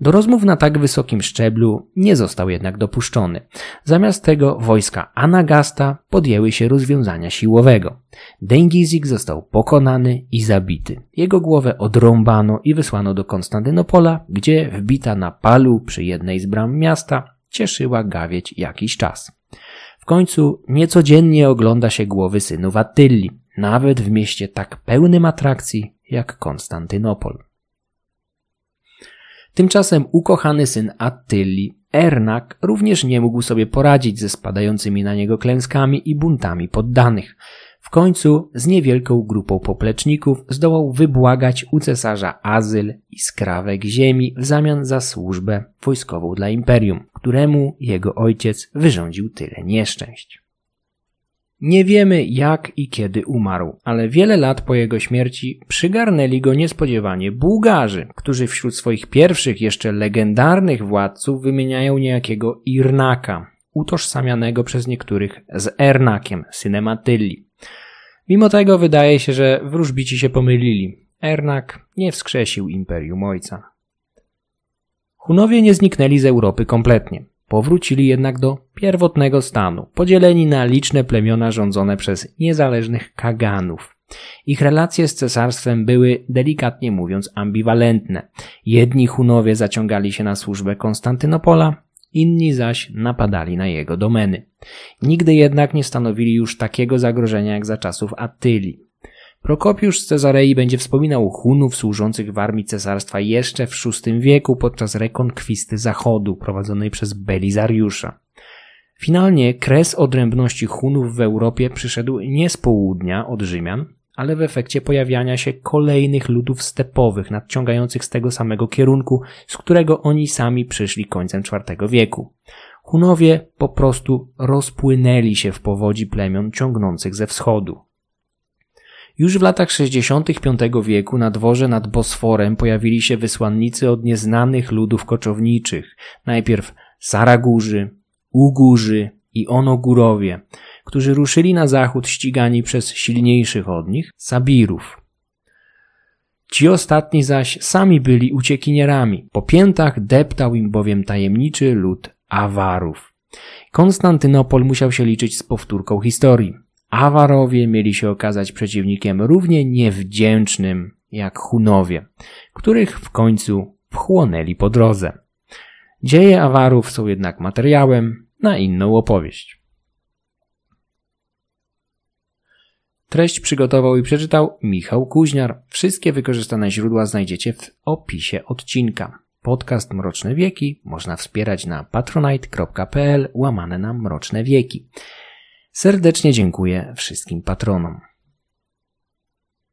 Do rozmów na tak wysokim szczeblu nie został jednak dopuszczony. Zamiast tego wojska Anagasta podjęły się rozwiązania siłowego. Dengizik został pokonany i zabity. Jego głowę odrąbano i wysłano do Konstantynopola, gdzie wbita na palu przy jednej z bram miasta cieszyła gawieć jakiś czas. W końcu niecodziennie ogląda się głowy synów Attylli, nawet w mieście tak pełnym atrakcji jak Konstantynopol. Tymczasem ukochany syn Attyli, Ernak, również nie mógł sobie poradzić ze spadającymi na niego klęskami i buntami poddanych. W końcu z niewielką grupą popleczników zdołał wybłagać u cesarza azyl i skrawek ziemi w zamian za służbę wojskową dla imperium, któremu jego ojciec wyrządził tyle nieszczęść. Nie wiemy jak i kiedy umarł, ale wiele lat po jego śmierci przygarnęli go niespodziewanie Bułgarzy, którzy wśród swoich pierwszych jeszcze legendarnych władców wymieniają niejakiego Irnaka, utożsamianego przez niektórych z Ernakiem, synem Attylli. Mimo tego wydaje się, że wróżbici się pomylili. Ernak nie wskrzesił imperium ojca. Hunowie nie zniknęli z Europy kompletnie. Powrócili jednak do pierwotnego stanu, podzieleni na liczne plemiona rządzone przez niezależnych kaganów. Ich relacje z cesarstwem były, delikatnie mówiąc, ambiwalentne. Jedni Hunowie zaciągali się na służbę Konstantynopola, inni zaś napadali na jego domeny. Nigdy jednak nie stanowili już takiego zagrożenia jak za czasów Attylii. Prokopiusz z Cezarei będzie wspominał Hunów służących w armii cesarstwa jeszcze w VI wieku podczas rekonkwisty Zachodu prowadzonej przez Belizariusza. Finalnie kres odrębności Hunów w Europie przyszedł nie z południa od Rzymian, ale w efekcie pojawiania się kolejnych ludów stepowych nadciągających z tego samego kierunku, z którego oni sami przyszli końcem IV wieku. Hunowie po prostu rozpłynęli się w powodzi plemion ciągnących ze wschodu. Już w latach 65 wieku na dworze nad Bosforem pojawili się wysłannicy od nieznanych ludów koczowniczych. Najpierw Saragurzy, Ugurzy i Onogórowie, którzy ruszyli na zachód ścigani przez silniejszych od nich Sabirów. Ci ostatni zaś sami byli uciekinierami. Po piętach deptał im bowiem tajemniczy lud Awarów. Konstantynopol musiał się liczyć z powtórką historii. Awarowie mieli się okazać przeciwnikiem równie niewdzięcznym jak Hunowie, których w końcu wchłonęli po drodze. Dzieje Awarów są jednak materiałem na inną opowieść. Treść przygotował i przeczytał Michał Kuźniar. Wszystkie wykorzystane źródła znajdziecie w opisie odcinka. Podcast Mroczne Wieki można wspierać na patronite.pl łamane na Mroczne Wieki. Serdecznie dziękuję wszystkim patronom.